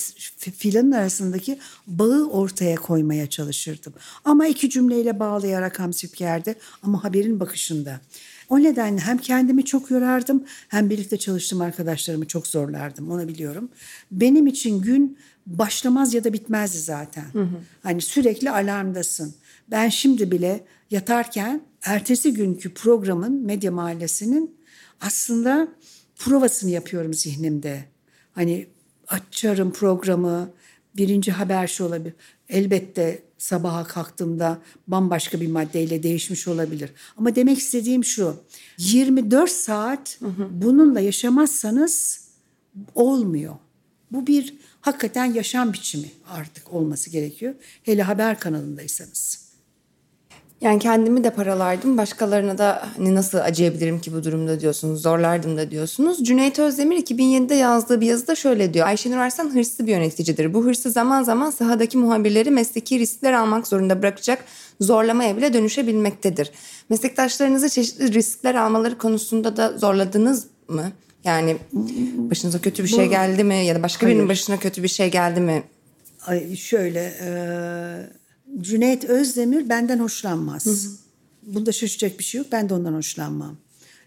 filanın arasındaki bağı ortaya koymaya çalışırdım. Ama iki cümleyle bağlayarak hamsipkerde ama haberin bakışında. O nedenle hem kendimi çok yorardım hem birlikte çalıştığım arkadaşlarımı çok zorlardım onu biliyorum. Benim için gün başlamaz ya da bitmezdi zaten. Hı hı. Hani sürekli alarmdasın. Ben şimdi bile yatarken ertesi günkü programın Medya Mahallesi'nin aslında provasını yapıyorum zihnimde. Hani açarım programı, birinci haber şu olabilir. Elbette sabaha kalktığımda bambaşka bir maddeyle değişmiş olabilir. Ama demek istediğim şu. 24 saat bununla yaşamazsanız olmuyor. Bu bir hakikaten yaşam biçimi artık olması gerekiyor. Hele haber kanalındaysanız. Yani kendimi de paralardım. Başkalarına da hani nasıl acıyabilirim ki bu durumda diyorsunuz. Zorlardım da diyorsunuz. Cüneyt Özdemir 2007'de yazdığı bir yazıda şöyle diyor. Ayşenur Arslan hırslı bir yöneticidir. Bu hırsı zaman zaman sahadaki muhabirleri mesleki riskler almak zorunda bırakacak zorlamaya bile dönüşebilmektedir. Meslektaşlarınızı çeşitli riskler almaları konusunda da zorladınız mı? Yani başınıza kötü bir şey geldi mi ya da başka Hayır. birinin başına kötü bir şey geldi mi? Ay şöyle e, Cüneyt Özdemir benden hoşlanmaz. Hı hı. Bunda şaşacak bir şey yok. Ben de ondan hoşlanmam.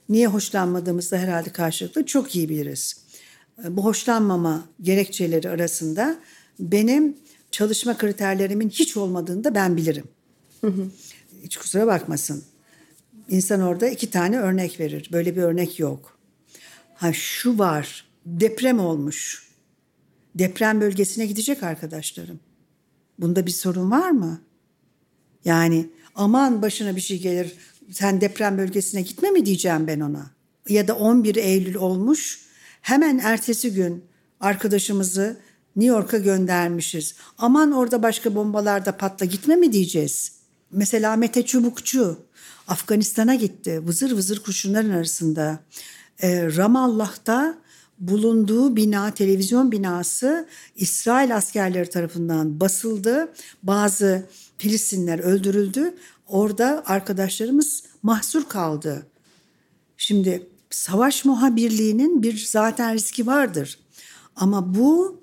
Niye hoşlanmadığımızda herhalde karşılıklı çok iyi biliriz. E, bu hoşlanmama gerekçeleri arasında benim çalışma kriterlerimin hiç olmadığını da ben bilirim. Hı hı. Hiç kusura bakmasın. İnsan orada iki tane örnek verir. Böyle bir örnek yok. Ha şu var. Deprem olmuş. Deprem bölgesine gidecek arkadaşlarım. Bunda bir sorun var mı? Yani aman başına bir şey gelir sen deprem bölgesine gitme mi diyeceğim ben ona. Ya da 11 Eylül olmuş hemen ertesi gün arkadaşımızı New York'a göndermişiz. Aman orada başka bombalar da patla gitme mi diyeceğiz? Mesela Mete Çubukçu Afganistan'a gitti. Vızır vızır kurşunların arasında. Ee, Ramallah'ta bulunduğu bina, televizyon binası İsrail askerleri tarafından basıldı. Bazı Filistinler öldürüldü. Orada arkadaşlarımız mahsur kaldı. Şimdi savaş muhabirliğinin bir zaten riski vardır. Ama bu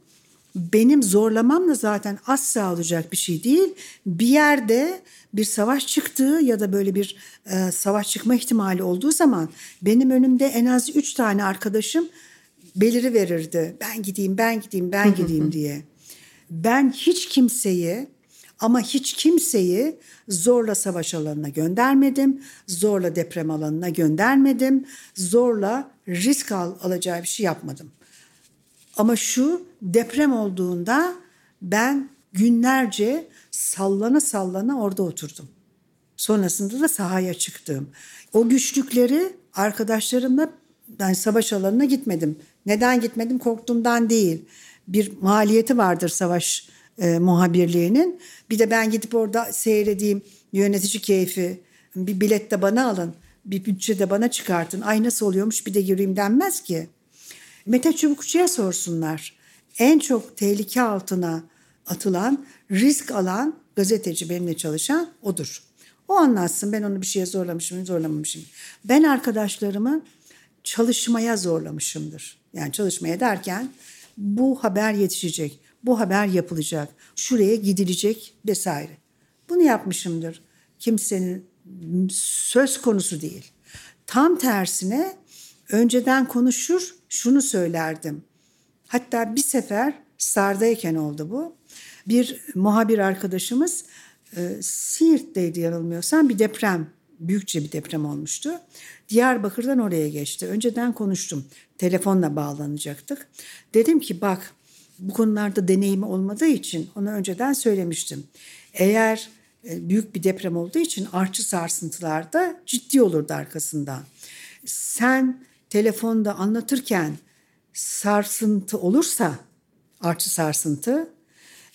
benim zorlamamla zaten asla olacak bir şey değil. Bir yerde bir savaş çıktığı ya da böyle bir e, savaş çıkma ihtimali olduğu zaman benim önümde en az üç tane arkadaşım beliri verirdi. Ben gideyim, ben gideyim, ben gideyim diye. Ben hiç kimseyi ama hiç kimseyi zorla savaş alanına göndermedim. Zorla deprem alanına göndermedim. Zorla risk al, alacağı bir şey yapmadım. Ama şu deprem olduğunda ben Günlerce sallana sallana orada oturdum. Sonrasında da sahaya çıktım. O güçlükleri arkadaşlarımla ben savaş alanına gitmedim. Neden gitmedim? Korktuğumdan değil. Bir maliyeti vardır savaş e, muhabirliğinin. Bir de ben gidip orada seyredeyim yönetici keyfi. Bir bilet de bana alın. Bir bütçe de bana çıkartın. Ay nasıl oluyormuş bir de gireyim denmez ki. Mete Çubukçu'ya sorsunlar. En çok tehlike altına atılan, risk alan gazeteci benimle çalışan odur. O anlatsın ben onu bir şeye zorlamışım, zorlamamışım. Ben arkadaşlarımı çalışmaya zorlamışımdır. Yani çalışmaya derken bu haber yetişecek, bu haber yapılacak, şuraya gidilecek vesaire. Bunu yapmışımdır. Kimsenin söz konusu değil. Tam tersine önceden konuşur şunu söylerdim. Hatta bir sefer Star'dayken oldu bu. Bir muhabir arkadaşımız e, Siirt'teydi yanılmıyorsam bir deprem, büyükçe bir deprem olmuştu. Diyarbakır'dan oraya geçti. Önceden konuştum. Telefonla bağlanacaktık. Dedim ki bak bu konularda deneyimi olmadığı için onu önceden söylemiştim. Eğer e, büyük bir deprem olduğu için artçı sarsıntılarda ciddi olurdu arkasından. Sen telefonda anlatırken sarsıntı olursa artçı sarsıntı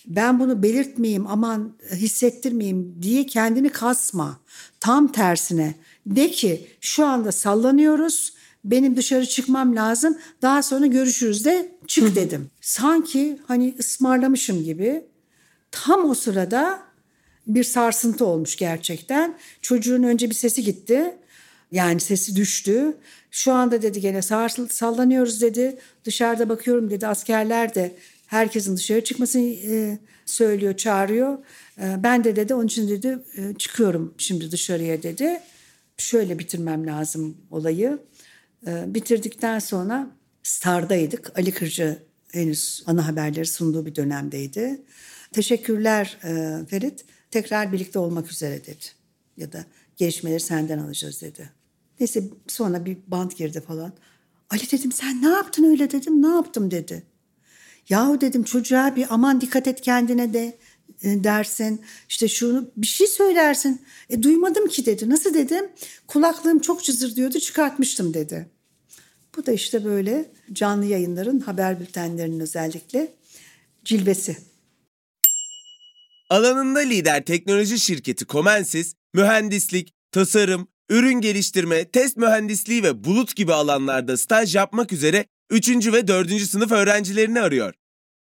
ben bunu belirtmeyeyim aman hissettirmeyeyim diye kendini kasma. Tam tersine de ki şu anda sallanıyoruz benim dışarı çıkmam lazım daha sonra görüşürüz de çık dedim. Sanki hani ısmarlamışım gibi tam o sırada bir sarsıntı olmuş gerçekten. Çocuğun önce bir sesi gitti. Yani sesi düştü. Şu anda dedi gene sallanıyoruz dedi. Dışarıda bakıyorum dedi askerler de herkesin dışarı çıkmasını e, söylüyor, çağırıyor. E, ben de dedi onun için dedi e, çıkıyorum şimdi dışarıya dedi. Şöyle bitirmem lazım olayı. E, bitirdikten sonra Star'daydık. Ali Kırcı henüz ana haberleri sunduğu bir dönemdeydi. Teşekkürler e, Ferit. Tekrar birlikte olmak üzere dedi. Ya da gelişmeleri senden alacağız dedi. Neyse sonra bir bant girdi falan. Ali dedim sen ne yaptın öyle dedim. Ne yaptım dedi. Yahu dedim çocuğa bir aman dikkat et kendine de e, dersin. İşte şunu bir şey söylersin. E duymadım ki dedi. Nasıl dedim? Kulaklığım çok cızır diyordu çıkartmıştım dedi. Bu da işte böyle canlı yayınların haber bültenlerinin özellikle cilvesi. Alanında lider teknoloji şirketi Comensis, mühendislik, tasarım, ürün geliştirme, test mühendisliği ve bulut gibi alanlarda staj yapmak üzere 3. ve 4. sınıf öğrencilerini arıyor.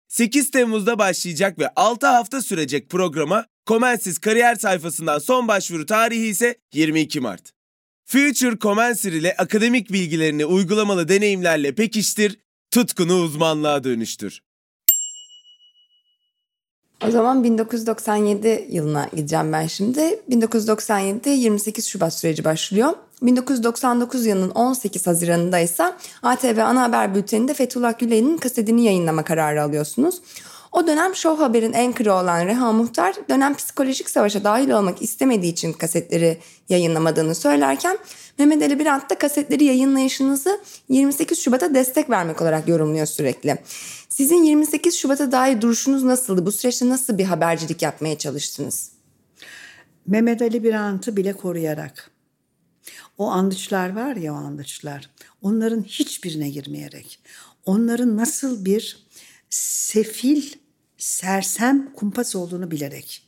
8 Temmuz'da başlayacak ve 6 hafta sürecek programa Comensis kariyer sayfasından son başvuru tarihi ise 22 Mart. Future Comensir ile akademik bilgilerini uygulamalı deneyimlerle pekiştir, tutkunu uzmanlığa dönüştür. O zaman 1997 yılına gideceğim ben şimdi. 1997'de 28 Şubat süreci başlıyor. 1999 yılının 18 Haziran'ında ise ATV Ana Haber Bülteni'nde Fethullah Gülen'in kasetini yayınlama kararı alıyorsunuz. O dönem Show Haber'in enkırı olan Reha Muhtar dönem psikolojik savaşa dahil olmak istemediği için kasetleri yayınlamadığını söylerken Mehmet Ali Birant da kasetleri yayınlayışınızı 28 Şubat'a destek vermek olarak yorumluyor sürekli. Sizin 28 Şubat'a dair duruşunuz nasıldı? Bu süreçte nasıl bir habercilik yapmaya çalıştınız? Mehmet Ali Birant'ı bile koruyarak. O andıçlar var ya o andıçlar. Onların hiçbirine girmeyerek. Onların nasıl bir sefil, sersem kumpas olduğunu bilerek.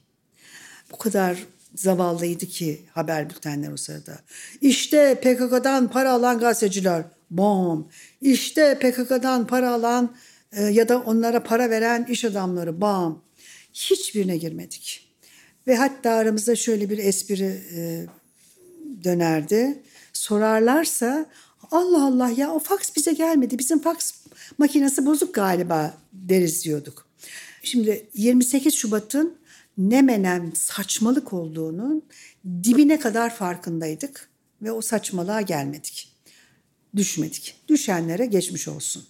Bu kadar zavallıydı ki haber bültenler o sırada. İşte PKK'dan para alan gazeteciler. Bom. İşte PKK'dan para alan e, ya da onlara para veren iş adamları. Bam. Hiçbirine girmedik. Ve hatta aramızda şöyle bir espri e, dönerdi. Sorarlarsa Allah Allah ya o faks bize gelmedi. Bizim faks makinesi bozuk galiba deriz diyorduk. Şimdi 28 Şubat'ın ne menem saçmalık olduğunun dibine kadar farkındaydık ve o saçmalığa gelmedik. Düşmedik. Düşenlere geçmiş olsun.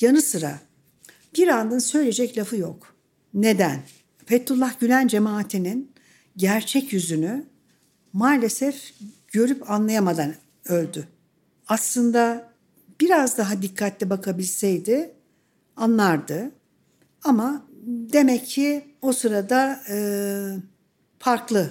Yanı sıra bir andın söyleyecek lafı yok. Neden? Fethullah Gülen cemaatinin gerçek yüzünü maalesef görüp anlayamadan öldü. Aslında biraz daha dikkatli bakabilseydi anlardı. Ama demek ki o sırada e, farklı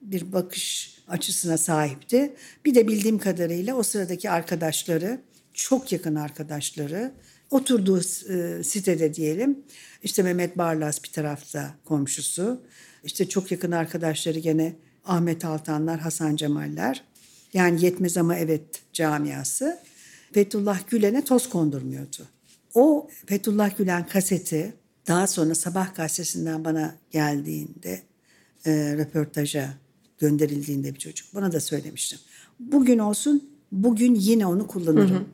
bir bakış açısına sahipti. Bir de bildiğim kadarıyla o sıradaki arkadaşları, çok yakın arkadaşları, oturduğu e, sitede diyelim, işte Mehmet Barlas bir tarafta komşusu, işte çok yakın arkadaşları gene Ahmet Altanlar, Hasan Cemaller, yani yetmez ama evet camiası. Fethullah Gülen'e toz kondurmuyordu. O Fethullah Gülen kaseti daha sonra Sabah gazetesinden bana geldiğinde e, röportaja gönderildiğinde bir çocuk bana da söylemiştim. Bugün olsun bugün yine onu kullanırım. Hı hı.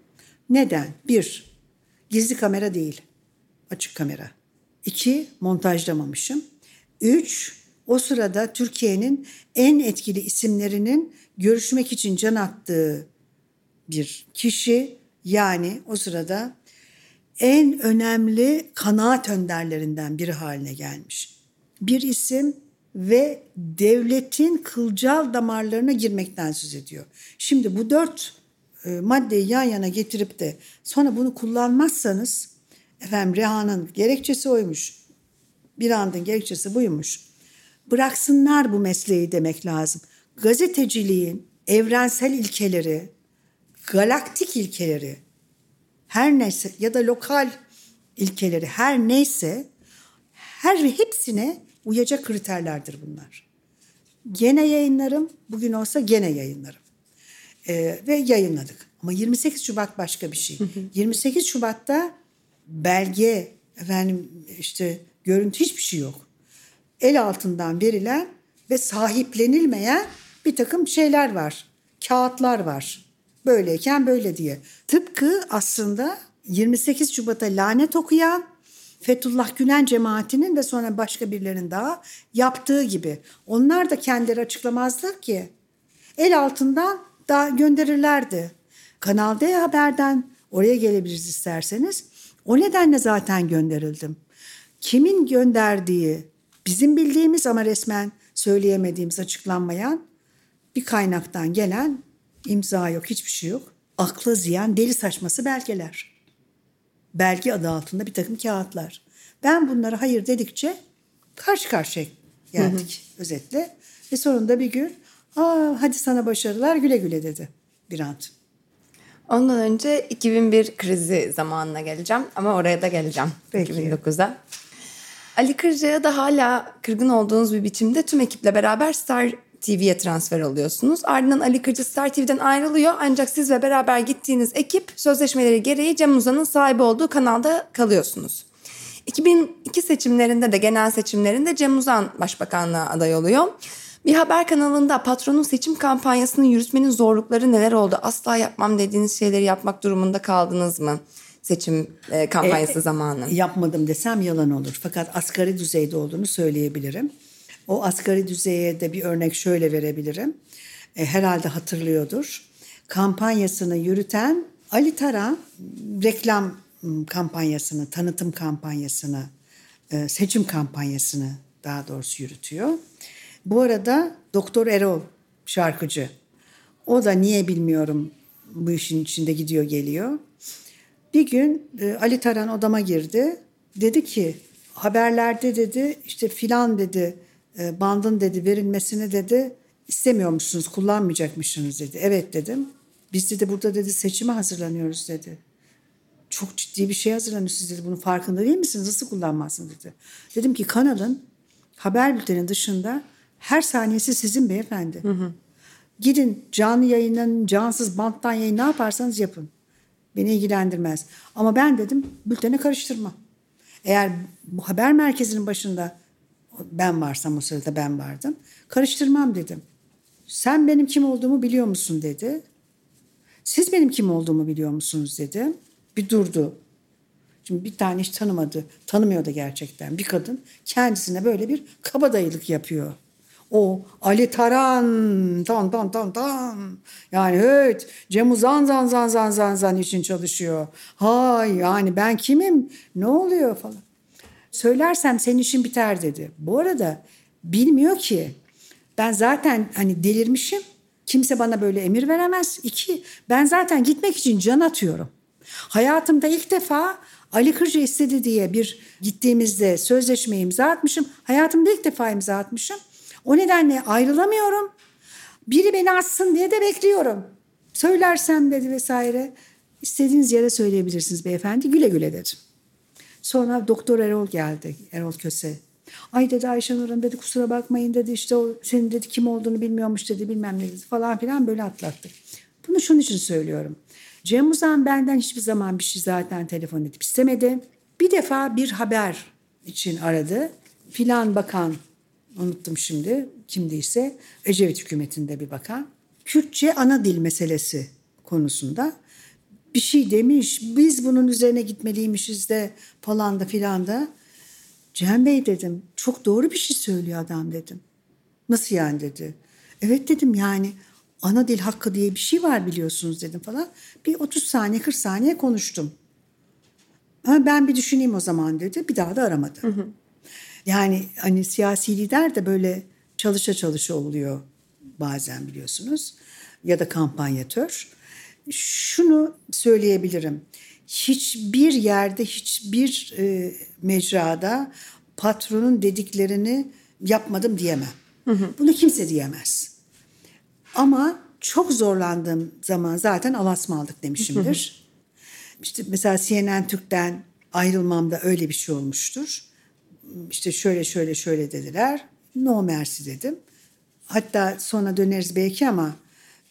Neden? Bir, gizli kamera değil. Açık kamera. İki, montajlamamışım. Üç, o sırada Türkiye'nin en etkili isimlerinin görüşmek için can attığı bir kişi yani o sırada en önemli kanaat önderlerinden biri haline gelmiş. Bir isim ve devletin kılcal damarlarına girmekten söz ediyor. Şimdi bu dört e, maddeyi yan yana getirip de sonra bunu kullanmazsanız efendim Reha'nın gerekçesi oymuş. Bir andın gerekçesi buymuş. Bıraksınlar bu mesleği demek lazım. Gazeteciliğin evrensel ilkeleri, galaktik ilkeleri her neyse ya da lokal ilkeleri her neyse her hepsine uyacak kriterlerdir bunlar. Gene yayınlarım, bugün olsa gene yayınlarım. Ee, ve yayınladık. Ama 28 Şubat başka bir şey. 28 Şubat'ta belge, efendim işte görüntü hiçbir şey yok. El altından verilen ve sahiplenilmeyen bir takım şeyler var. Kağıtlar var. Böyleyken böyle diye. Tıpkı aslında 28 Şubat'a lanet okuyan Fethullah Gülen cemaatinin ve sonra başka birilerinin daha yaptığı gibi. Onlar da kendileri açıklamazlar ki. El altından da gönderirlerdi. Kanal D Haber'den oraya gelebiliriz isterseniz. O nedenle zaten gönderildim. Kimin gönderdiği bizim bildiğimiz ama resmen söyleyemediğimiz açıklanmayan bir kaynaktan gelen imza yok hiçbir şey yok. Akla ziyan deli saçması belgeler belge adı altında bir takım kağıtlar. Ben bunlara hayır dedikçe karşı karşıya geldik hı hı. özetle. Ve sonunda bir gün Aa, hadi sana başarılar güle güle dedi bir an. Ondan önce 2001 krizi zamanına geleceğim ama oraya da geleceğim Peki. 2009'a. Ali Kırca'ya da hala kırgın olduğunuz bir biçimde tüm ekiple beraber Star TV'ye transfer oluyorsunuz. Ardından Ali Kırcı Star TV'den ayrılıyor ancak siz ve beraber gittiğiniz ekip sözleşmeleri gereği Cem Uzan'ın sahibi olduğu kanalda kalıyorsunuz. 2002 seçimlerinde de genel seçimlerinde Cem Uzan başbakanlığa aday oluyor. Bir haber kanalında patronun seçim kampanyasını yürütmenin zorlukları neler oldu? Asla yapmam dediğiniz şeyleri yapmak durumunda kaldınız mı? seçim e, kampanyası e, zamanı. Yapmadım desem yalan olur. Fakat asgari düzeyde olduğunu söyleyebilirim. O asgari düzeye de bir örnek şöyle verebilirim. E, herhalde hatırlıyordur. Kampanyasını yürüten Ali Taran reklam kampanyasını, tanıtım kampanyasını, e, seçim kampanyasını daha doğrusu yürütüyor. Bu arada Doktor Erol şarkıcı. O da niye bilmiyorum bu işin içinde gidiyor geliyor. Bir gün e, Ali Taran odama girdi. Dedi ki haberlerde dedi işte filan dedi e, bandın dedi verilmesini dedi istemiyor musunuz kullanmayacakmışsınız dedi. Evet dedim. Biz dedi burada dedi seçime hazırlanıyoruz dedi. Çok ciddi bir şey hazırlanıyorsunuz dedi. Bunun farkında değil misiniz? Nasıl kullanmazsınız dedi. Dedim ki kanalın haber bültenin dışında her saniyesi sizin beyefendi. Hı hı. Gidin canlı yayından, cansız banttan yayın ne yaparsanız yapın. Beni ilgilendirmez. Ama ben dedim bültene karıştırma. Eğer bu haber merkezinin başında ben varsam o sırada ben vardım. Karıştırmam dedim. Sen benim kim olduğumu biliyor musun dedi. Siz benim kim olduğumu biliyor musunuz dedi. Bir durdu. Şimdi bir tane hiç tanımadı. Tanımıyor da gerçekten. Bir kadın kendisine böyle bir kabadayılık yapıyor. O Ali Taran tan tan tan tan. Yani evet Cem Uzan zan zan zan zan zan için çalışıyor. Hay yani ben kimim? Ne oluyor falan. Söylersem senin işin biter dedi. Bu arada bilmiyor ki ben zaten hani delirmişim. Kimse bana böyle emir veremez. İki, ben zaten gitmek için can atıyorum. Hayatımda ilk defa Ali Kırca istedi diye bir gittiğimizde sözleşme imza atmışım. Hayatımda ilk defa imza atmışım. O nedenle ayrılamıyorum. Biri beni atsın diye de bekliyorum. Söylersem dedi vesaire. İstediğiniz yere söyleyebilirsiniz beyefendi. Güle güle dedim. Sonra doktor Erol geldi. Erol Köse. Ay dedi Ayşenur Hanım dedi kusura bakmayın dedi işte o senin dedi kim olduğunu bilmiyormuş dedi bilmem ne dedi falan filan böyle atlattık. Bunu şunun için söylüyorum. Cem Uzan benden hiçbir zaman bir şey zaten telefon edip istemedi. Bir defa bir haber için aradı. Filan bakan unuttum şimdi kimdiyse Ecevit hükümetinde bir bakan. Kürtçe ana dil meselesi konusunda bir şey demiş. Biz bunun üzerine gitmeliymişiz de falan da filan da. Cem Bey dedim çok doğru bir şey söylüyor adam dedim. Nasıl yani dedi. Evet dedim yani ana dil hakkı diye bir şey var biliyorsunuz dedim falan. Bir 30 saniye 40 saniye konuştum. Ama ben bir düşüneyim o zaman dedi. Bir daha da aramadı. Hı hı. Yani hani siyasi lider de böyle çalışa çalışa oluyor bazen biliyorsunuz. Ya da kampanyatör. Şunu söyleyebilirim. Hiçbir yerde, hiçbir e, mecrada patronun dediklerini yapmadım diyemem. Hı hı. Bunu kimse diyemez. Ama çok zorlandığım zaman zaten alasma aldık demişimdir. Hı hı. İşte mesela CNN Türk'ten ayrılmamda öyle bir şey olmuştur. İşte şöyle şöyle şöyle dediler. No mercy dedim. Hatta sonra döneriz belki ama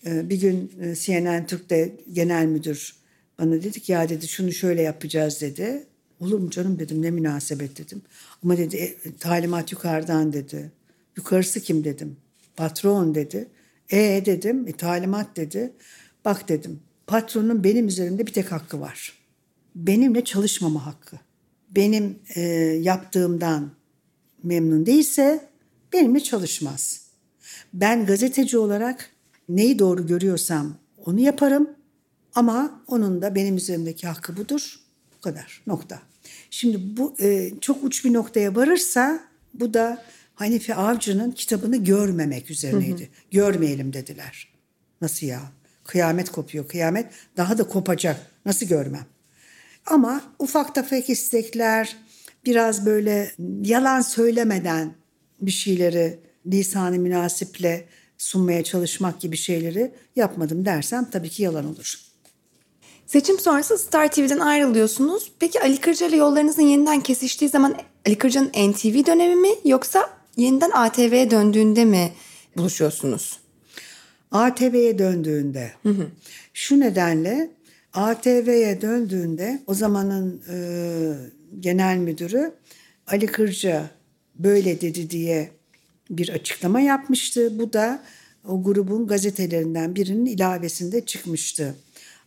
e, bir gün e, CNN Türk'te genel müdür bana dedi ki ya dedi şunu şöyle yapacağız dedi. Olur mu canım dedim ne münasebet dedim. Ama dedi e, talimat yukarıdan dedi. Yukarısı kim dedim. Patron dedi. E dedim e, talimat dedi. Bak dedim patronun benim üzerimde bir tek hakkı var. Benimle çalışmama hakkı. Benim e, yaptığımdan memnun değilse benimle çalışmaz. Ben gazeteci olarak neyi doğru görüyorsam onu yaparım. Ama onun da benim üzerimdeki hakkı budur. Bu kadar. Nokta. Şimdi bu e, çok uç bir noktaya varırsa bu da Hanifi Avcı'nın kitabını görmemek üzerineydi. Hı hı. Görmeyelim dediler. Nasıl ya? Kıyamet kopuyor. Kıyamet daha da kopacak. Nasıl görmem? Ama ufak tefek istekler, biraz böyle yalan söylemeden bir şeyleri lisanı münasiple sunmaya çalışmak gibi şeyleri yapmadım dersem tabii ki yalan olur. Seçim sonrası Star TV'den ayrılıyorsunuz. Peki Ali Kırca ile yollarınızın yeniden kesiştiği zaman Ali Kırca'nın NTV dönemi mi yoksa yeniden ATV'ye döndüğünde mi buluşuyorsunuz? ATV'ye döndüğünde. Hı hı. Şu nedenle ATV'ye döndüğünde o zamanın e, genel müdürü Ali Kırca böyle dedi diye bir açıklama yapmıştı. Bu da o grubun gazetelerinden birinin ilavesinde çıkmıştı.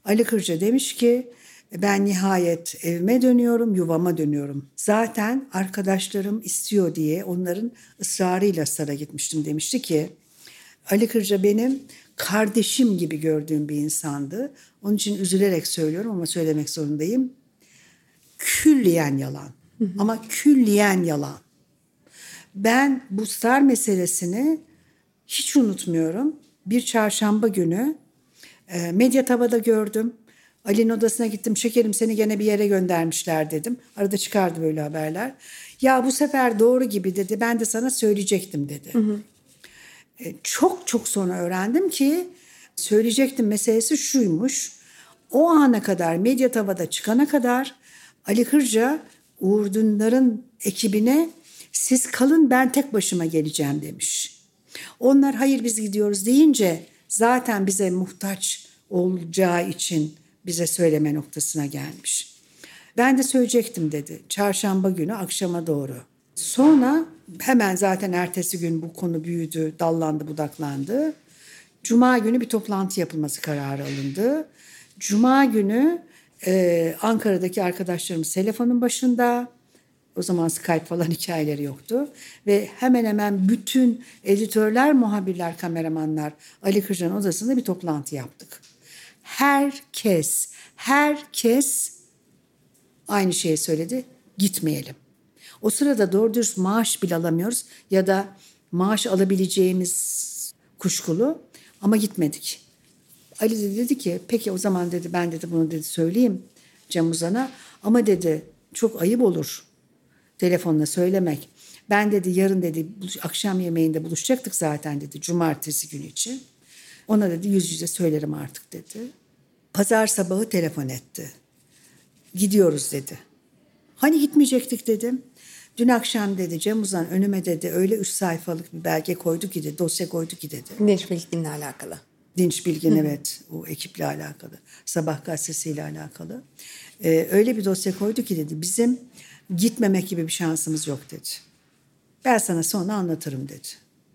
Ali Kırca demiş ki ben nihayet evime dönüyorum, yuvama dönüyorum. Zaten arkadaşlarım istiyor diye onların ısrarıyla Star'a gitmiştim demişti ki Ali Kırca benim kardeşim gibi gördüğüm bir insandı. Onun için üzülerek söylüyorum ama söylemek zorundayım. Külliyen yalan. Ama külliyen yalan. Ben bu star meselesini hiç unutmuyorum. Bir çarşamba günü e, Medya Tava'da gördüm. Ali'nin odasına gittim. Şekerim seni gene bir yere göndermişler dedim. Arada çıkardı böyle haberler. Ya bu sefer doğru gibi dedi. Ben de sana söyleyecektim dedi. Hı hı. E, çok çok sonra öğrendim ki söyleyecektim meselesi şuymuş. O ana kadar Medya Tava'da çıkana kadar Ali Kırca Uğur Dündar'ın ekibine siz kalın ben tek başıma geleceğim demiş. Onlar hayır biz gidiyoruz deyince zaten bize muhtaç olacağı için bize söyleme noktasına gelmiş. Ben de söyleyecektim dedi. Çarşamba günü akşama doğru. Sonra hemen zaten ertesi gün bu konu büyüdü, dallandı, budaklandı. Cuma günü bir toplantı yapılması kararı alındı. Cuma günü e, Ankara'daki arkadaşlarımız telefonun başında. O zaman Skype falan *laughs* hikayeleri yoktu. Ve hemen hemen bütün editörler, muhabirler, kameramanlar Ali Kırcan'ın odasında bir toplantı yaptık. Herkes, herkes aynı şeyi söyledi. Gitmeyelim. O sırada doğru dürüst maaş bile alamıyoruz ya da maaş alabileceğimiz kuşkulu ama gitmedik. Ali de dedi ki peki o zaman dedi ben dedi bunu dedi söyleyeyim. Cem Uzan'a. Ama dedi çok ayıp olur telefonla söylemek. Ben dedi yarın dedi akşam yemeğinde buluşacaktık zaten dedi cumartesi günü için. Ona dedi yüz yüze söylerim artık dedi. Pazar sabahı telefon etti. Gidiyoruz dedi. Hani gitmeyecektik dedim. Dün akşam dedi Cem Uzan önüme dedi öyle üç sayfalık bir belge koydu ki dedi dosya koydu ki dedi. Dinç Bilgin'le alakalı. Dinç Bilgin evet o ekiple alakalı. Sabah gazetesiyle alakalı. Ee, öyle bir dosya koydu ki dedi bizim gitmemek gibi bir şansımız yok dedi. Ben sana sonra anlatırım dedi.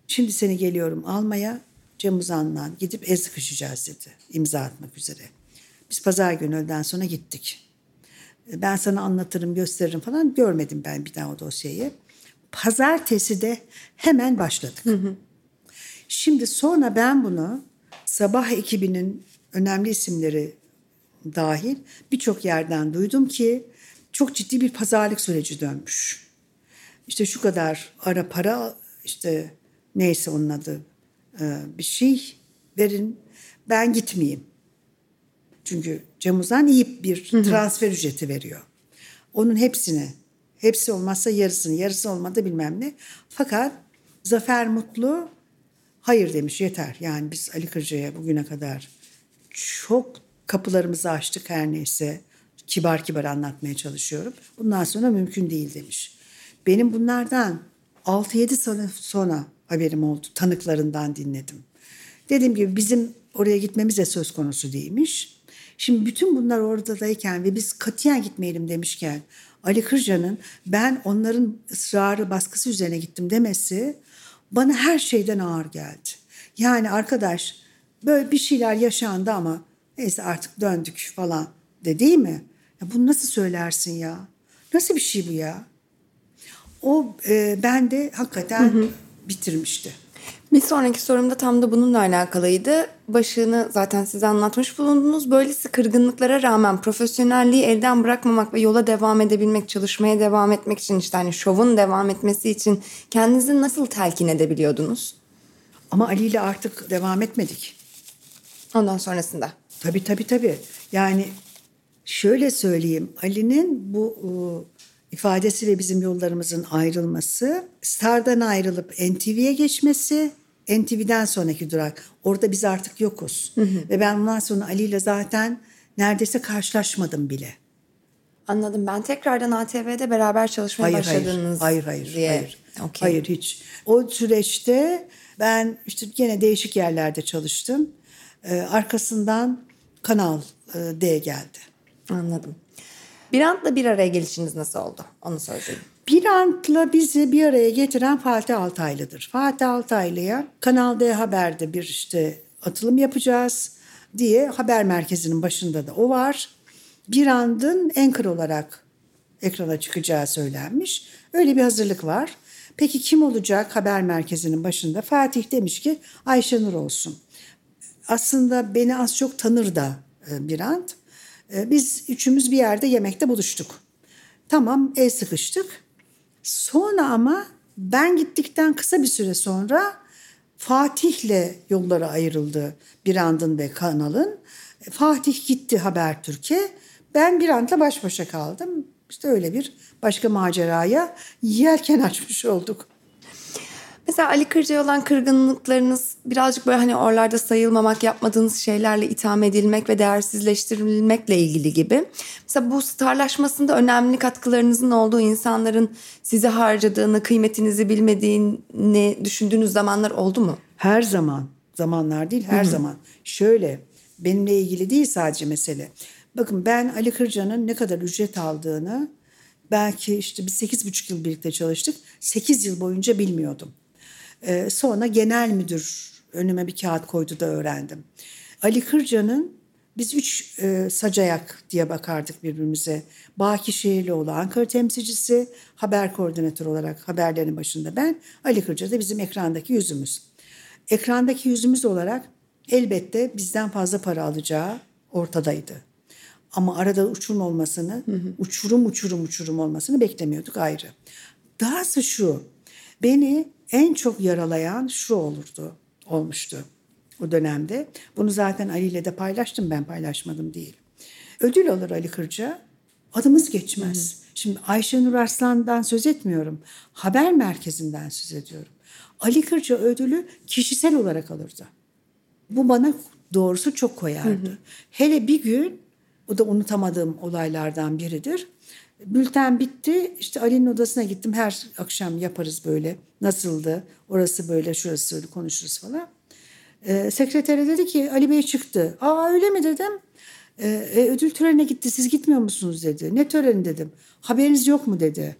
Şimdi seni geliyorum almaya Cem Uzan'la gidip el sıkışacağız dedi. imza atmak üzere. Biz pazar günü öğleden sonra gittik. Ben sana anlatırım gösteririm falan görmedim ben bir daha o dosyayı. Pazartesi de hemen başladık. Hı hı. Şimdi sonra ben bunu sabah ekibinin önemli isimleri dahil birçok yerden duydum ki çok ciddi bir pazarlık süreci dönmüş. İşte şu kadar ara para işte neyse onun adı bir şey verin ben gitmeyeyim. Çünkü Cem Uzan iyi bir transfer ücreti veriyor. Onun hepsini, hepsi olmazsa yarısını, yarısı olmadı bilmem ne. Fakat Zafer Mutlu hayır demiş yeter. Yani biz Ali Kırca'ya bugüne kadar çok kapılarımızı açtık her neyse. Kibar kibar anlatmaya çalışıyorum. Bundan sonra mümkün değil demiş. Benim bunlardan 6-7 sene sonra haberim oldu. Tanıklarından dinledim. Dediğim gibi bizim oraya gitmemiz de söz konusu değilmiş. Şimdi bütün bunlar oradayken ve biz katiyen gitmeyelim demişken Ali Kırca'nın ben onların ısrarı baskısı üzerine gittim demesi bana her şeyden ağır geldi. Yani arkadaş böyle bir şeyler yaşandı ama neyse artık döndük falan de değil mi? Ya bunu nasıl söylersin ya? Nasıl bir şey bu ya? O e, bende hakikaten hı hı. bitirmişti. Bir sonraki sorumda tam da bununla alakalıydı. Başını zaten size anlatmış bulundunuz. Böylesi kırgınlıklara rağmen profesyonelliği elden bırakmamak ve yola devam edebilmek, çalışmaya devam etmek için işte hani şovun devam etmesi için kendinizi nasıl telkin edebiliyordunuz? Ama Ali ile artık devam etmedik. Ondan sonrasında. Tabii tabii tabii. Yani şöyle söyleyeyim. Ali'nin bu ifadesi ve bizim yollarımızın ayrılması, Star'dan ayrılıp NTV'ye geçmesi, NTV'den sonraki durak. Orada biz artık yokuz. Hı hı. Ve ben ondan sonra Ali ile zaten neredeyse karşılaşmadım bile. Anladım. Ben tekrardan ATV'de beraber çalışmaya hayır, başladınız hayır, hayır, hayır, diye. Hayır, okay. hayır hiç. O süreçte ben işte gene değişik yerlerde çalıştım. Ee, arkasından Kanal e, D geldi. Anladım. Birant'la bir araya gelişiniz nasıl oldu? Onu söyleyeyim. Birant'la bizi bir araya getiren Fatih Altaylı'dır. Fatih Altaylı'ya Kanal D Haber'de bir işte atılım yapacağız diye haber merkezinin başında da o var. Birant'ın anchor olarak ekrana çıkacağı söylenmiş. Öyle bir hazırlık var. Peki kim olacak haber merkezinin başında? Fatih demiş ki Ayşenur olsun. Aslında beni az çok tanır da e, Birant. E, biz üçümüz bir yerde yemekte buluştuk. Tamam el sıkıştık. Sonra ama ben gittikten kısa bir süre sonra Fatih'le yolları ayrıldı Birand'ın ve kanalın. Fatih gitti Habertürk'e. Ben Birand'la baş başa kaldım. İşte öyle bir başka maceraya yelken açmış olduk. Mesela Ali Kırca'ya olan kırgınlıklarınız birazcık böyle hani oralarda sayılmamak, yapmadığınız şeylerle itham edilmek ve değersizleştirilmekle ilgili gibi. Mesela bu starlaşmasında önemli katkılarınızın olduğu insanların sizi harcadığını, kıymetinizi bilmediğini düşündüğünüz zamanlar oldu mu? Her zaman. Zamanlar değil, her Hı-hı. zaman. Şöyle, benimle ilgili değil sadece mesele. Bakın ben Ali Kırca'nın ne kadar ücret aldığını belki işte biz sekiz buçuk yıl birlikte çalıştık. Sekiz yıl boyunca bilmiyordum. Ee, sonra genel müdür önüme bir kağıt koydu da öğrendim. Ali Kırca'nın biz üç e, sacayak diye bakardık birbirimize. Baki Şehirlioğlu Ankara temsilcisi, haber koordinatörü olarak haberlerin başında ben. Ali Kırca da bizim ekrandaki yüzümüz. Ekrandaki yüzümüz olarak elbette bizden fazla para alacağı ortadaydı. Ama arada uçurum olmasını, hı hı. uçurum uçurum uçurum olmasını beklemiyorduk ayrı. Dahası şu, beni en çok yaralayan şu olurdu, olmuştu o dönemde. Bunu zaten Ali ile de paylaştım ben paylaşmadım değil. Ödül alır Ali Kırca. Adımız geçmez. Şimdi Ayşenur Arslan'dan söz etmiyorum. Haber merkezinden söz ediyorum. Ali Kırca ödülü kişisel olarak alırdı. Bu bana doğrusu çok koyardı. Hele bir gün, o da unutamadığım olaylardan biridir. Bülten bitti. İşte Ali'nin odasına gittim. Her akşam yaparız böyle. Nasıldı? Orası böyle, şurası öyle konuşuruz falan. Ee, sekretere dedi ki Ali Bey çıktı. Aa öyle mi dedim. Ee, e, ödül törenine gitti. Siz gitmiyor musunuz dedi. Ne töreni dedim. Haberiniz yok mu dedi.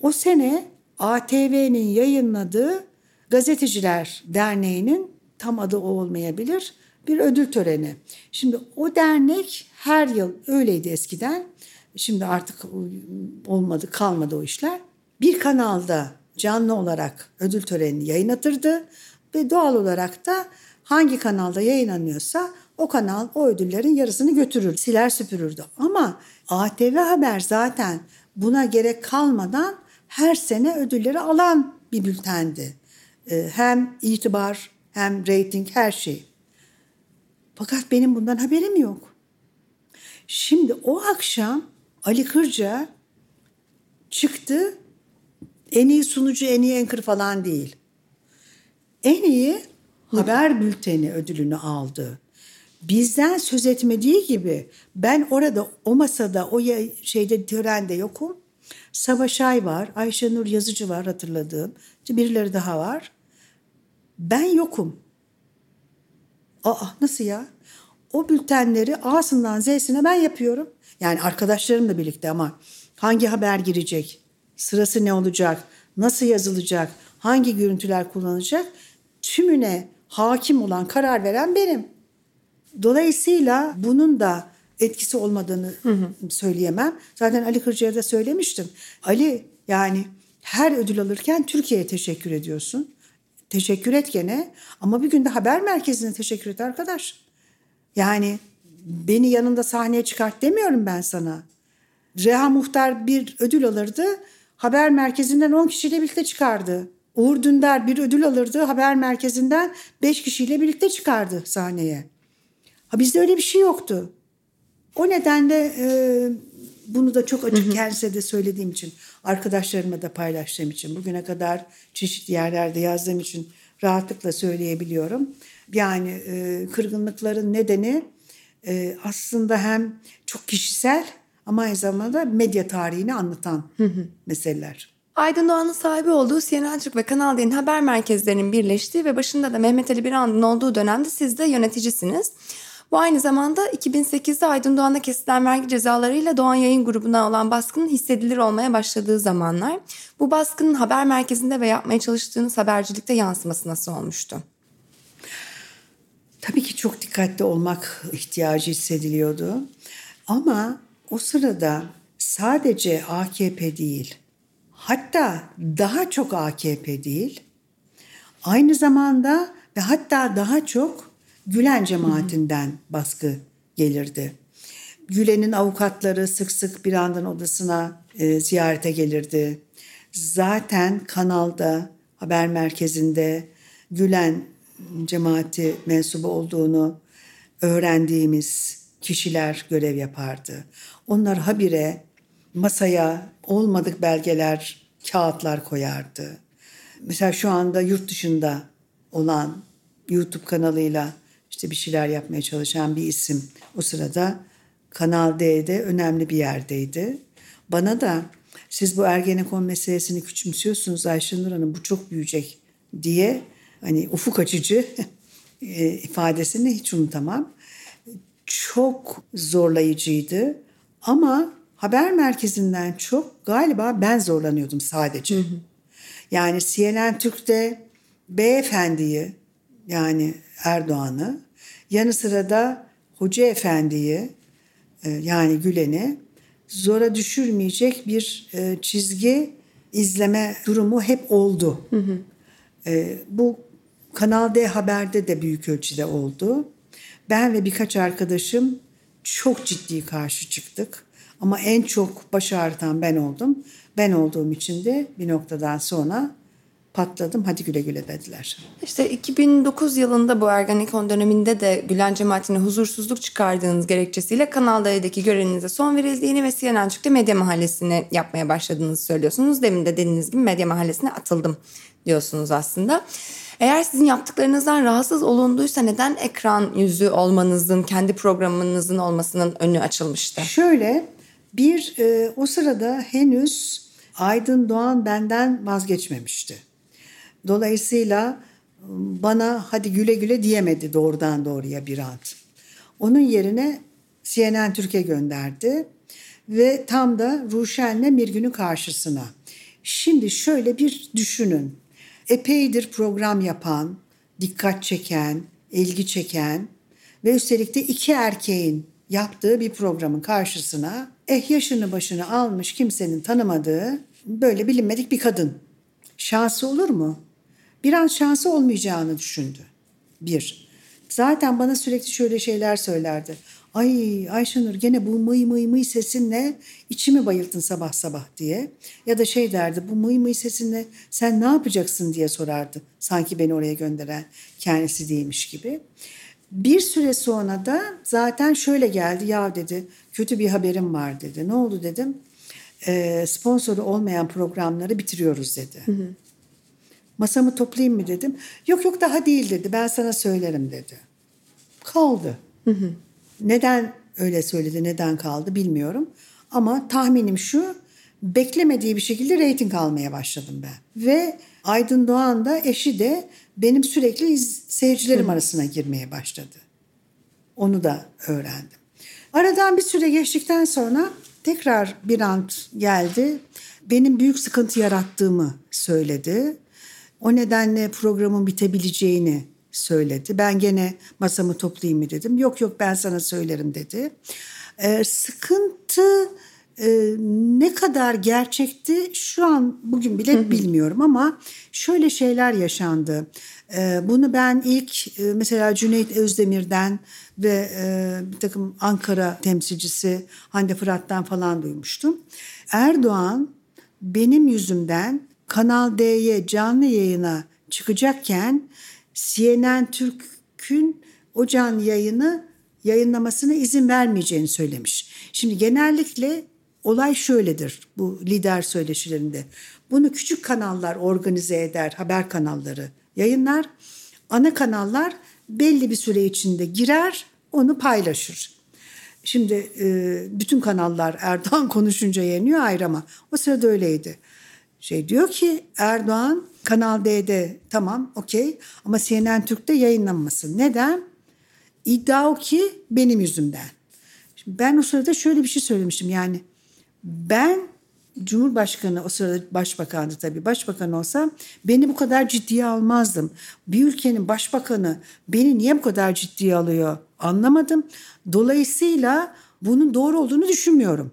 O sene ATV'nin yayınladığı Gazeteciler Derneği'nin tam adı o olmayabilir bir ödül töreni. Şimdi o dernek her yıl öyleydi eskiden. Şimdi artık olmadı kalmadı o işler. Bir kanalda canlı olarak ödül törenini yayınlatırdı ve doğal olarak da hangi kanalda yayınlanıyorsa o kanal o ödüllerin yarısını götürür, siler süpürürdü. Ama ATV Haber zaten buna gerek kalmadan her sene ödülleri alan bir bültendi. Ee, hem itibar hem reyting her şey. Fakat benim bundan haberim yok. Şimdi o akşam Ali Kırca çıktı. En iyi sunucu, en iyi anchor falan değil. En iyi haber bülteni ödülünü aldı. Bizden söz etmediği gibi ben orada o masada o şeyde törende yokum. Savaş Ay var, Ayşenur Yazıcı var hatırladığım. Birileri daha var. Ben yokum. Aa nasıl ya? O bültenleri A'sından Z'sine ben yapıyorum. Yani arkadaşlarımla birlikte ama hangi haber girecek? Sırası ne olacak? Nasıl yazılacak? Hangi görüntüler kullanılacak? Tümüne hakim olan, karar veren benim. Dolayısıyla bunun da etkisi olmadığını hı hı. söyleyemem. Zaten Ali Kırca'ya da söylemiştim. Ali yani her ödül alırken Türkiye'ye teşekkür ediyorsun. Teşekkür et gene ama bir günde haber merkezine teşekkür et arkadaş. Yani beni yanında sahneye çıkart demiyorum ben sana. Reha Muhtar bir ödül alırdı. Haber merkezinden 10 kişiyle birlikte çıkardı. Uğur Dündar bir ödül alırdı. Haber merkezinden 5 kişiyle birlikte çıkardı sahneye. Ha bizde öyle bir şey yoktu. O nedenle e, bunu da çok açık kendisine de söylediğim için, arkadaşlarıma da paylaştığım için, bugüne kadar çeşitli yerlerde yazdığım için rahatlıkla söyleyebiliyorum. Yani e, kırgınlıkların nedeni e, aslında hem çok kişisel ama aynı zamanda medya tarihini anlatan meseleler. Aydın Doğan'ın sahibi olduğu CNN Türk ve Kanal D'nin haber merkezlerinin birleştiği ve başında da Mehmet Ali Birand'ın olduğu dönemde siz de yöneticisiniz. Bu aynı zamanda 2008'de Aydın Doğan'a kesilen vergi cezalarıyla Doğan Yayın grubuna olan baskının hissedilir olmaya başladığı zamanlar. Bu baskının haber merkezinde ve yapmaya çalıştığınız habercilikte yansıması nasıl olmuştu? Tabii ki çok dikkatli olmak ihtiyacı hissediliyordu. Ama o sırada sadece AKP değil, hatta daha çok AKP değil, aynı zamanda ve hatta daha çok Gülen cemaatinden baskı gelirdi. Gülen'in avukatları sık sık bir andan odasına e, ziyarete gelirdi. Zaten kanalda, haber merkezinde Gülen cemaati mensubu olduğunu öğrendiğimiz kişiler görev yapardı. Onlar habire masaya olmadık belgeler, kağıtlar koyardı. Mesela şu anda yurt dışında olan YouTube kanalıyla işte bir şeyler yapmaya çalışan bir isim. O sırada Kanal D'de önemli bir yerdeydi. Bana da siz bu Ergenekon meselesini küçümsüyorsunuz Ayşenur Hanım bu çok büyüyecek diye hani ufuk açıcı *laughs* e, ifadesini hiç unutamam. Çok zorlayıcıydı ama haber merkezinden çok galiba ben zorlanıyordum sadece. Hı hı. Yani CNN Türk'te beyefendiyi yani Erdoğan'ı yanı sıra da Hoca Efendi'yi e, yani Gülen'i zora düşürmeyecek bir e, çizgi izleme durumu hep oldu. Hı hı. Bu Kanal D Haber'de de büyük ölçüde oldu. Ben ve birkaç arkadaşım çok ciddi karşı çıktık. Ama en çok baş ağrıtan ben oldum. Ben olduğum için de bir noktadan sonra patladım hadi güle güle dediler. İşte 2009 yılında bu Ergenekon döneminde de Gülen cemaatine huzursuzluk çıkardığınız gerekçesiyle Kanal D'deki görevinize son verildiğini ve CNN Türk'te Medya Mahallesi'ni yapmaya başladığınızı söylüyorsunuz. Demin de dediğiniz gibi Medya Mahallesi'ne atıldım diyorsunuz aslında. Eğer sizin yaptıklarınızdan rahatsız olunduysa neden ekran yüzü olmanızın, kendi programınızın olmasının önü açılmıştı? Şöyle bir e, o sırada henüz Aydın Doğan benden vazgeçmemişti. Dolayısıyla bana hadi güle güle diyemedi doğrudan doğruya bir an. Onun yerine CNN Türkiye gönderdi ve tam da Ruşen'le bir günün karşısına. Şimdi şöyle bir düşünün. Epeydir program yapan, dikkat çeken, ilgi çeken ve üstelik de iki erkeğin yaptığı bir programın karşısına eh yaşını başını almış kimsenin tanımadığı böyle bilinmedik bir kadın. Şansı olur mu? Bir an şansı olmayacağını düşündü. Bir. Zaten bana sürekli şöyle şeyler söylerdi. Ay Ayşenur gene bu mıy mıy mıy sesinle içimi bayılttın sabah sabah diye. Ya da şey derdi bu mıy mıy sesinle sen ne yapacaksın diye sorardı. Sanki beni oraya gönderen kendisi değilmiş gibi. Bir süre sonra da zaten şöyle geldi ya dedi kötü bir haberim var dedi. Ne oldu dedim. E, sponsoru olmayan programları bitiriyoruz dedi. Hı hı. Masamı toplayayım mı dedim. Yok yok daha değil dedi ben sana söylerim dedi. Kaldı. Hı hı. Neden öyle söyledi neden kaldı bilmiyorum. Ama tahminim şu beklemediği bir şekilde reyting almaya başladım ben. Ve Aydın Doğan da eşi de benim sürekli iz, seyircilerim arasına girmeye başladı. Onu da öğrendim. Aradan bir süre geçtikten sonra tekrar bir ant geldi. Benim büyük sıkıntı yarattığımı söyledi. O nedenle programın bitebileceğini söyledi. Ben gene masamı toplayayım mı dedim. Yok yok ben sana söylerim dedi. Ee, sıkıntı e, ne kadar gerçekti şu an bugün bile bilmiyorum ama şöyle şeyler yaşandı. E, bunu ben ilk e, mesela Cüneyt Özdemir'den ve e, bir takım Ankara temsilcisi Hande Fırat'tan falan duymuştum. Erdoğan benim yüzümden Kanal D'ye canlı yayına çıkacakken CNN Türk'ün o yayını yayınlamasına izin vermeyeceğini söylemiş. Şimdi genellikle olay şöyledir bu lider söyleşilerinde. Bunu küçük kanallar organize eder, haber kanalları yayınlar. Ana kanallar belli bir süre içinde girer, onu paylaşır. Şimdi e, bütün kanallar Erdoğan konuşunca yeniyor ayrı ama o sırada öyleydi. Şey diyor ki Erdoğan Kanal D'de tamam okey ama CNN Türk'te yayınlanmasın. Neden? İddia o ki benim yüzümden. Şimdi ben o sırada şöyle bir şey söylemiştim yani ben Cumhurbaşkanı o sırada başbakandı tabii. Başbakan olsam beni bu kadar ciddiye almazdım. Bir ülkenin başbakanı beni niye bu kadar ciddiye alıyor anlamadım. Dolayısıyla bunun doğru olduğunu düşünmüyorum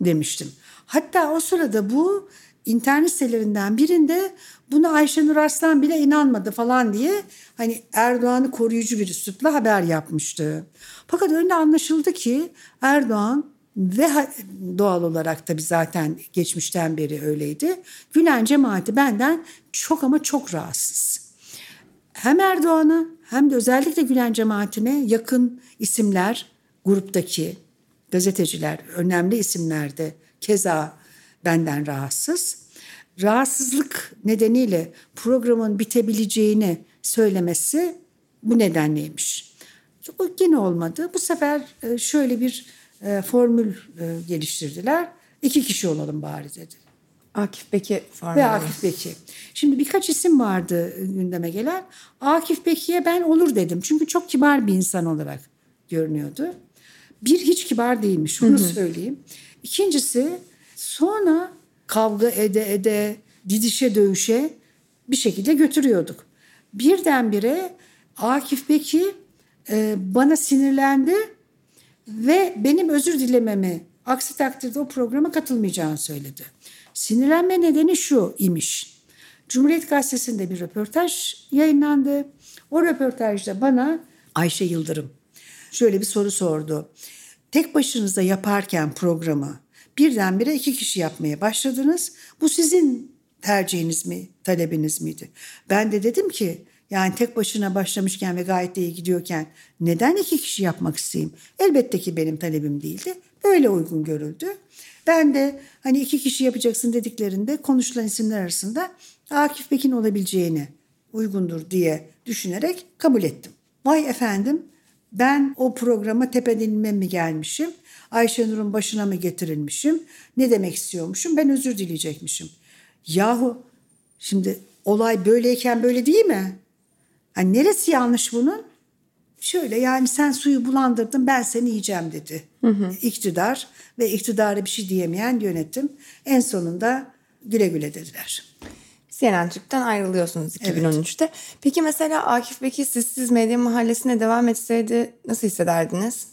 demiştim. Hatta o sırada bu internet sitelerinden birinde buna Ayşenur Arslan bile inanmadı falan diye hani Erdoğan'ı koruyucu bir üslupla haber yapmıştı. Fakat önde anlaşıldı ki Erdoğan ve doğal olarak tabii zaten geçmişten beri öyleydi. Gülen cemaati benden çok ama çok rahatsız. Hem Erdoğan'a hem de özellikle Gülen cemaatine yakın isimler gruptaki gazeteciler, önemli isimlerde keza benden rahatsız. Rahatsızlık nedeniyle programın bitebileceğini söylemesi bu nedenleymiş. O yine olmadı. Bu sefer e, şöyle bir e, formül e, geliştirdiler. İki kişi olalım bari dedi. Akif Beki formülü. Ve Akif Beki. Şimdi birkaç isim vardı gündeme gelen. Akif Beki'ye ben olur dedim. Çünkü çok kibar bir insan olarak görünüyordu. Bir hiç kibar değilmiş onu söyleyeyim. İkincisi sonra kavga ede ede didişe dövüşe bir şekilde götürüyorduk. Birdenbire Akif Beki e, bana sinirlendi ve benim özür dilememi aksi takdirde o programa katılmayacağını söyledi. Sinirlenme nedeni şu imiş. Cumhuriyet Gazetesi'nde bir röportaj yayınlandı. O röportajda bana Ayşe Yıldırım şöyle bir soru sordu. Tek başınıza yaparken programı birdenbire iki kişi yapmaya başladınız. Bu sizin tercihiniz mi, talebiniz miydi? Ben de dedim ki yani tek başına başlamışken ve gayet de iyi gidiyorken neden iki kişi yapmak isteyeyim? Elbette ki benim talebim değildi. Böyle uygun görüldü. Ben de hani iki kişi yapacaksın dediklerinde konuşulan isimler arasında Akif Pekin olabileceğini uygundur diye düşünerek kabul ettim. Vay efendim ben o programa tepeden inme mi gelmişim? Ayşenur'un başına mı getirilmişim? Ne demek istiyormuşum? Ben özür dileyecekmişim. Yahu şimdi olay böyleyken böyle değil mi? Hani neresi yanlış bunun? Şöyle yani sen suyu bulandırdın ben seni yiyeceğim dedi. Hı hı. İktidar ve iktidara bir şey diyemeyen yönetim en sonunda güle güle dediler. CNN Türk'ten ayrılıyorsunuz 2013'te. Evet. Peki mesela Akif Beki sizsiz medya mahallesine devam etseydi nasıl hissederdiniz?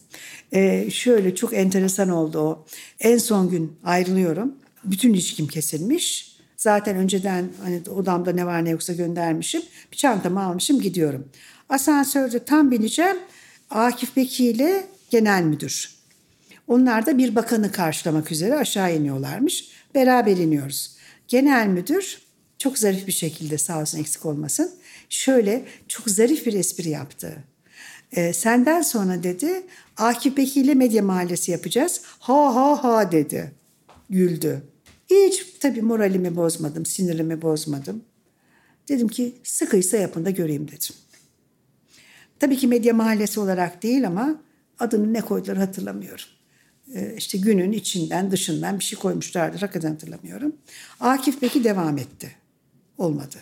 Ee, şöyle çok enteresan oldu o. En son gün ayrılıyorum. Bütün ilişkim kesilmiş. Zaten önceden hani odamda ne var ne yoksa göndermişim. Bir çantamı almışım gidiyorum. Asansörde tam bineceğim. Akif Beki ile genel müdür. Onlar da bir bakanı karşılamak üzere aşağı iniyorlarmış. Beraber iniyoruz. Genel müdür çok zarif bir şekilde sağ olsun eksik olmasın. Şöyle çok zarif bir espri yaptı. Ee, senden sonra dedi Akif Beki ile Medya Mahallesi yapacağız. Ha ha ha dedi. Güldü. Hiç tabii moralimi bozmadım, sinirimi bozmadım. Dedim ki sıkıysa yapın da göreyim dedim. Tabii ki medya mahallesi olarak değil ama adını ne koydular hatırlamıyorum. Ee, işte günün içinden dışından bir şey koymuşlardır hakikaten hatırlamıyorum. Akif Beki devam etti. Olmadı.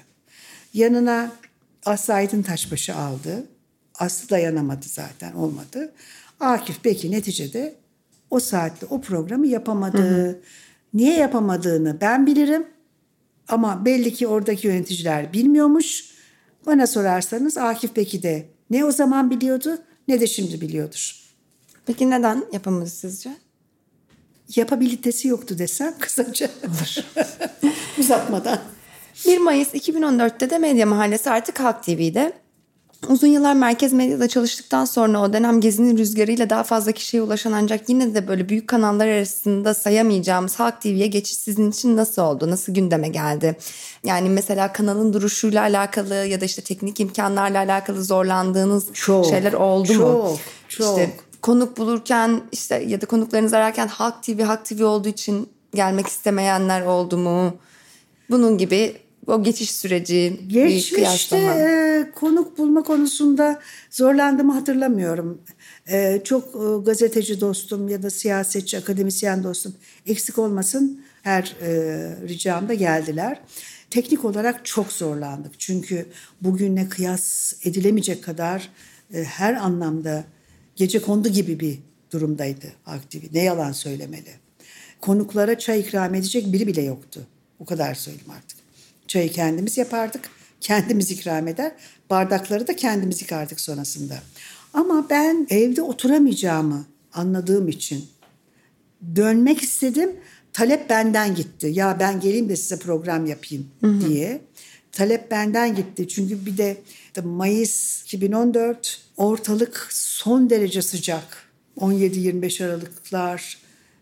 Yanına Aslı Aydın Taşbaşı aldı. Aslı dayanamadı zaten olmadı. Akif Beki neticede o saatte o programı yapamadı. Hı hı. Niye yapamadığını ben bilirim. Ama belli ki oradaki yöneticiler bilmiyormuş. Bana sorarsanız Akif Beki de ne o zaman biliyordu ne de şimdi biliyordur. Peki neden yapamadı sizce? Yapabilitesi yoktu desem kısaca. Olur. *laughs* Uzatmadan. 1 Mayıs 2014'te de Medya Mahallesi artık Halk TV'de. Uzun yıllar merkez medyada çalıştıktan sonra o dönem gezinin rüzgarıyla daha fazla kişiye ulaşan ancak yine de böyle büyük kanallar arasında sayamayacağımız Halk TV'ye geçiş sizin için nasıl oldu? Nasıl gündeme geldi? Yani mesela kanalın duruşuyla alakalı ya da işte teknik imkanlarla alakalı zorlandığınız çok, şeyler oldu çok, mu? Çok, çok. İşte konuk bulurken işte ya da konuklarınızı ararken Halk TV, Halk TV olduğu için gelmek istemeyenler oldu mu? Bunun gibi o geçiş süreci Geçmişte e, konuk bulma konusunda zorlandığımı hatırlamıyorum. E, çok e, gazeteci dostum ya da siyasetçi, akademisyen dostum eksik olmasın her e, ricamda geldiler. Teknik olarak çok zorlandık. Çünkü bugünle kıyas edilemeyecek kadar e, her anlamda gece kondu gibi bir durumdaydı aktivi. Ne yalan söylemeli. Konuklara çay ikram edecek biri bile yoktu. O kadar söyleyeyim artık. Çayı kendimiz yapardık. Kendimiz ikram eder. Bardakları da kendimiz yıkardık sonrasında. Ama ben evde oturamayacağımı anladığım için dönmek istedim. Talep benden gitti. Ya ben geleyim de size program yapayım diye. Talep benden gitti. Çünkü bir de Mayıs 2014 ortalık son derece sıcak. 17-25 Aralıklar,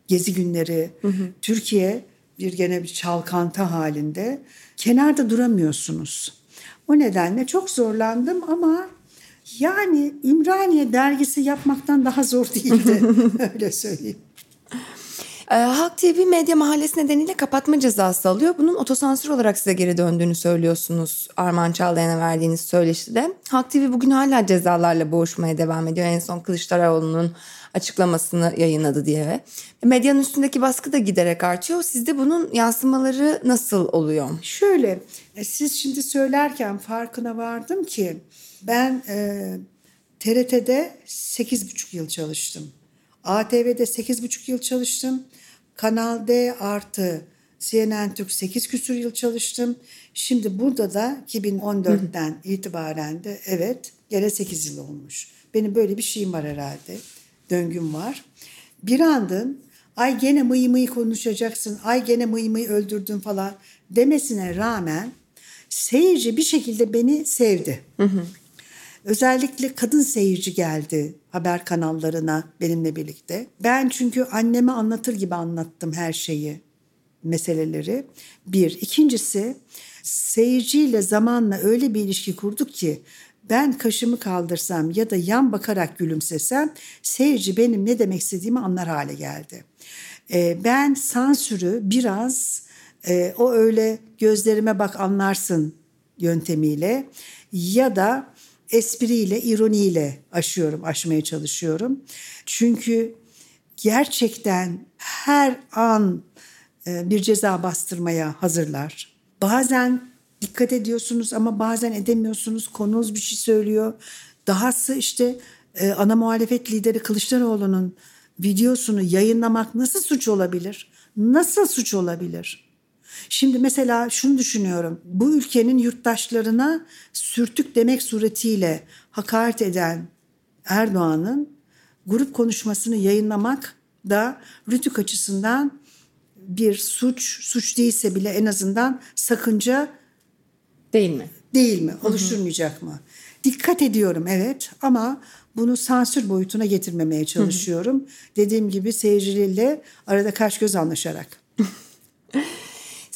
gezi günleri. Hı hı. Türkiye bir gene bir çalkantı halinde. Kenarda duramıyorsunuz. O nedenle çok zorlandım ama yani İmraniye dergisi yapmaktan daha zor değildi. *laughs* Öyle söyleyeyim. E, Halk TV Medya Mahallesi nedeniyle kapatma cezası alıyor. Bunun otosansür olarak size geri döndüğünü söylüyorsunuz Arman Çağlayan'a verdiğiniz söyleşide. Halk TV bugün hala cezalarla boğuşmaya devam ediyor. En son Kılıçdaroğlu'nun açıklamasını yayınladı diye. Medyanın üstündeki baskı da giderek artıyor. Sizde bunun yansımaları nasıl oluyor? Şöyle, e, siz şimdi söylerken farkına vardım ki ben e, TRT'de 8,5 yıl çalıştım. ATV'de 8,5 yıl çalıştım. Kanal D artı CNN Türk 8 küsur yıl çalıştım. Şimdi burada da 2014'ten itibaren de evet gene 8 yıl olmuş. Benim böyle bir şeyim var herhalde. Döngüm var. Bir andın ay gene mıy mıy konuşacaksın, ay gene mıy mıy öldürdün falan demesine rağmen seyirci bir şekilde beni sevdi. Hı hı. Özellikle kadın seyirci geldi haber kanallarına benimle birlikte. Ben çünkü anneme anlatır gibi anlattım her şeyi. meseleleri. Bir. İkincisi seyirciyle zamanla öyle bir ilişki kurduk ki ben kaşımı kaldırsam ya da yan bakarak gülümsesem seyirci benim ne demek istediğimi anlar hale geldi. Ee, ben sansürü biraz e, o öyle gözlerime bak anlarsın yöntemiyle ya da espriyle, ironiyle aşıyorum, aşmaya çalışıyorum. Çünkü gerçekten her an e, bir ceza bastırmaya hazırlar. Bazen dikkat ediyorsunuz ama bazen edemiyorsunuz. Konunuz bir şey söylüyor. Dahası işte e, ana muhalefet lideri Kılıçdaroğlu'nun videosunu yayınlamak nasıl suç olabilir? Nasıl suç olabilir? Şimdi mesela şunu düşünüyorum. Bu ülkenin yurttaşlarına sürtük demek suretiyle hakaret eden Erdoğan'ın grup konuşmasını yayınlamak da rütük açısından bir suç, suç değilse bile en azından sakınca değil mi? Değil mi? Oluşturmayacak mı? Dikkat ediyorum evet ama bunu sansür boyutuna getirmemeye çalışıyorum. Dediğim gibi seyirciyle arada kaş göz anlaşarak. *laughs*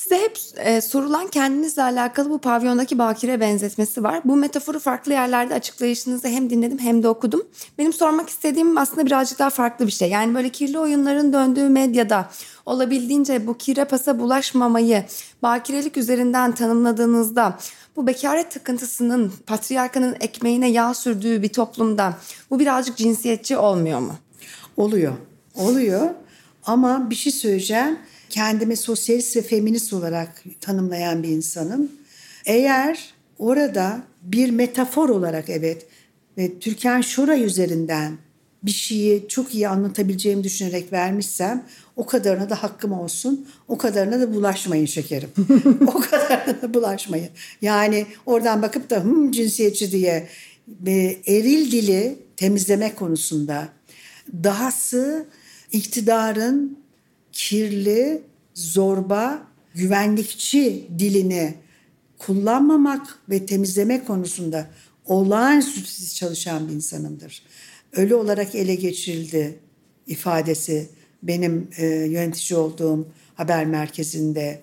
Size hep e, sorulan kendinizle alakalı bu pavyondaki bakire benzetmesi var. Bu metaforu farklı yerlerde açıklayışınızı hem dinledim hem de okudum. Benim sormak istediğim aslında birazcık daha farklı bir şey. Yani böyle kirli oyunların döndüğü medyada olabildiğince bu kire pasa bulaşmamayı bakirelik üzerinden tanımladığınızda bu bekaret takıntısının patriarkanın ekmeğine yağ sürdüğü bir toplumda bu birazcık cinsiyetçi olmuyor mu? Oluyor. Oluyor. Ama bir şey söyleyeceğim kendimi sosyalist ve feminist olarak tanımlayan bir insanım. Eğer orada bir metafor olarak evet ve Türkan Şoray üzerinden bir şeyi çok iyi anlatabileceğimi düşünerek vermişsem o kadarına da hakkım olsun. O kadarına da bulaşmayın şekerim. *laughs* o kadarına da bulaşmayın. Yani oradan bakıp da hım cinsiyetçi diye eril dili temizlemek konusunda dahası iktidarın kirli, zorba, güvenlikçi dilini kullanmamak ve temizlemek konusunda olağanüstü çalışan bir insanımdır. Ölü olarak ele geçirildi ifadesi benim e, yönetici olduğum haber merkezinde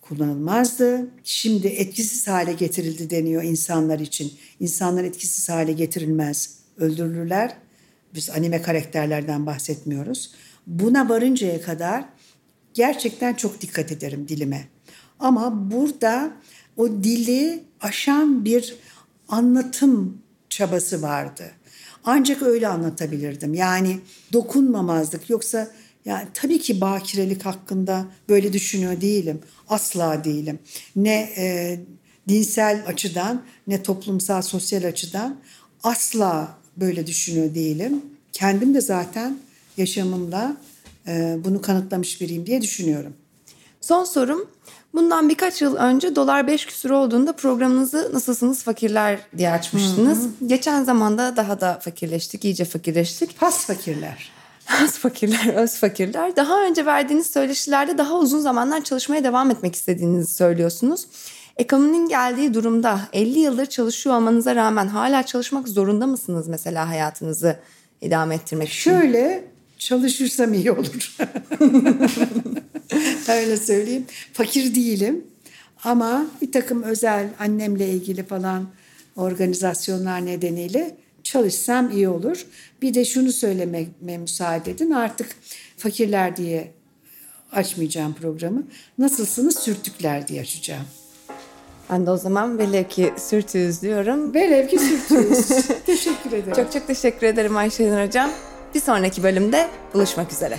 kullanılmazdı. Şimdi etkisiz hale getirildi deniyor insanlar için. İnsanlar etkisiz hale getirilmez, öldürülürler. Biz anime karakterlerden bahsetmiyoruz. Buna varıncaya kadar gerçekten çok dikkat ederim dilime. Ama burada o dili aşan bir anlatım çabası vardı. Ancak öyle anlatabilirdim. Yani dokunmamazlık yoksa yani tabii ki bakirelik hakkında böyle düşünüyor değilim. Asla değilim. Ne e, dinsel açıdan ne toplumsal sosyal açıdan asla böyle düşünüyor değilim. Kendim de zaten yaşamımda e, bunu kanıtlamış biriyim diye düşünüyorum. Son sorum. Bundan birkaç yıl önce dolar 5 küsur olduğunda programınızı Nasılsınız Fakirler diye açmıştınız. Hı hı. Geçen zamanda daha da fakirleştik, iyice fakirleştik. Pas fakirler. Has fakirler, öz fakirler. Daha önce verdiğiniz söyleşilerde daha uzun zamanlar çalışmaya devam etmek istediğinizi söylüyorsunuz. Ekonominin geldiği durumda 50 yıldır çalışıyor olmanıza rağmen hala çalışmak zorunda mısınız mesela hayatınızı idame ettirmek için? Şöyle çalışırsam iyi olur. *laughs* Öyle söyleyeyim. Fakir değilim ama bir takım özel annemle ilgili falan organizasyonlar nedeniyle çalışsam iyi olur. Bir de şunu söylememe müsaade edin. Artık fakirler diye açmayacağım programı. Nasılsınız sürtükler diye açacağım. Ben de o zaman velev ki sürtüyüz diyorum. Velev ki sürtüyüz. *laughs* teşekkür ederim. Çok çok teşekkür ederim Ayşenur Hocam. Bir sonraki bölümde buluşmak üzere.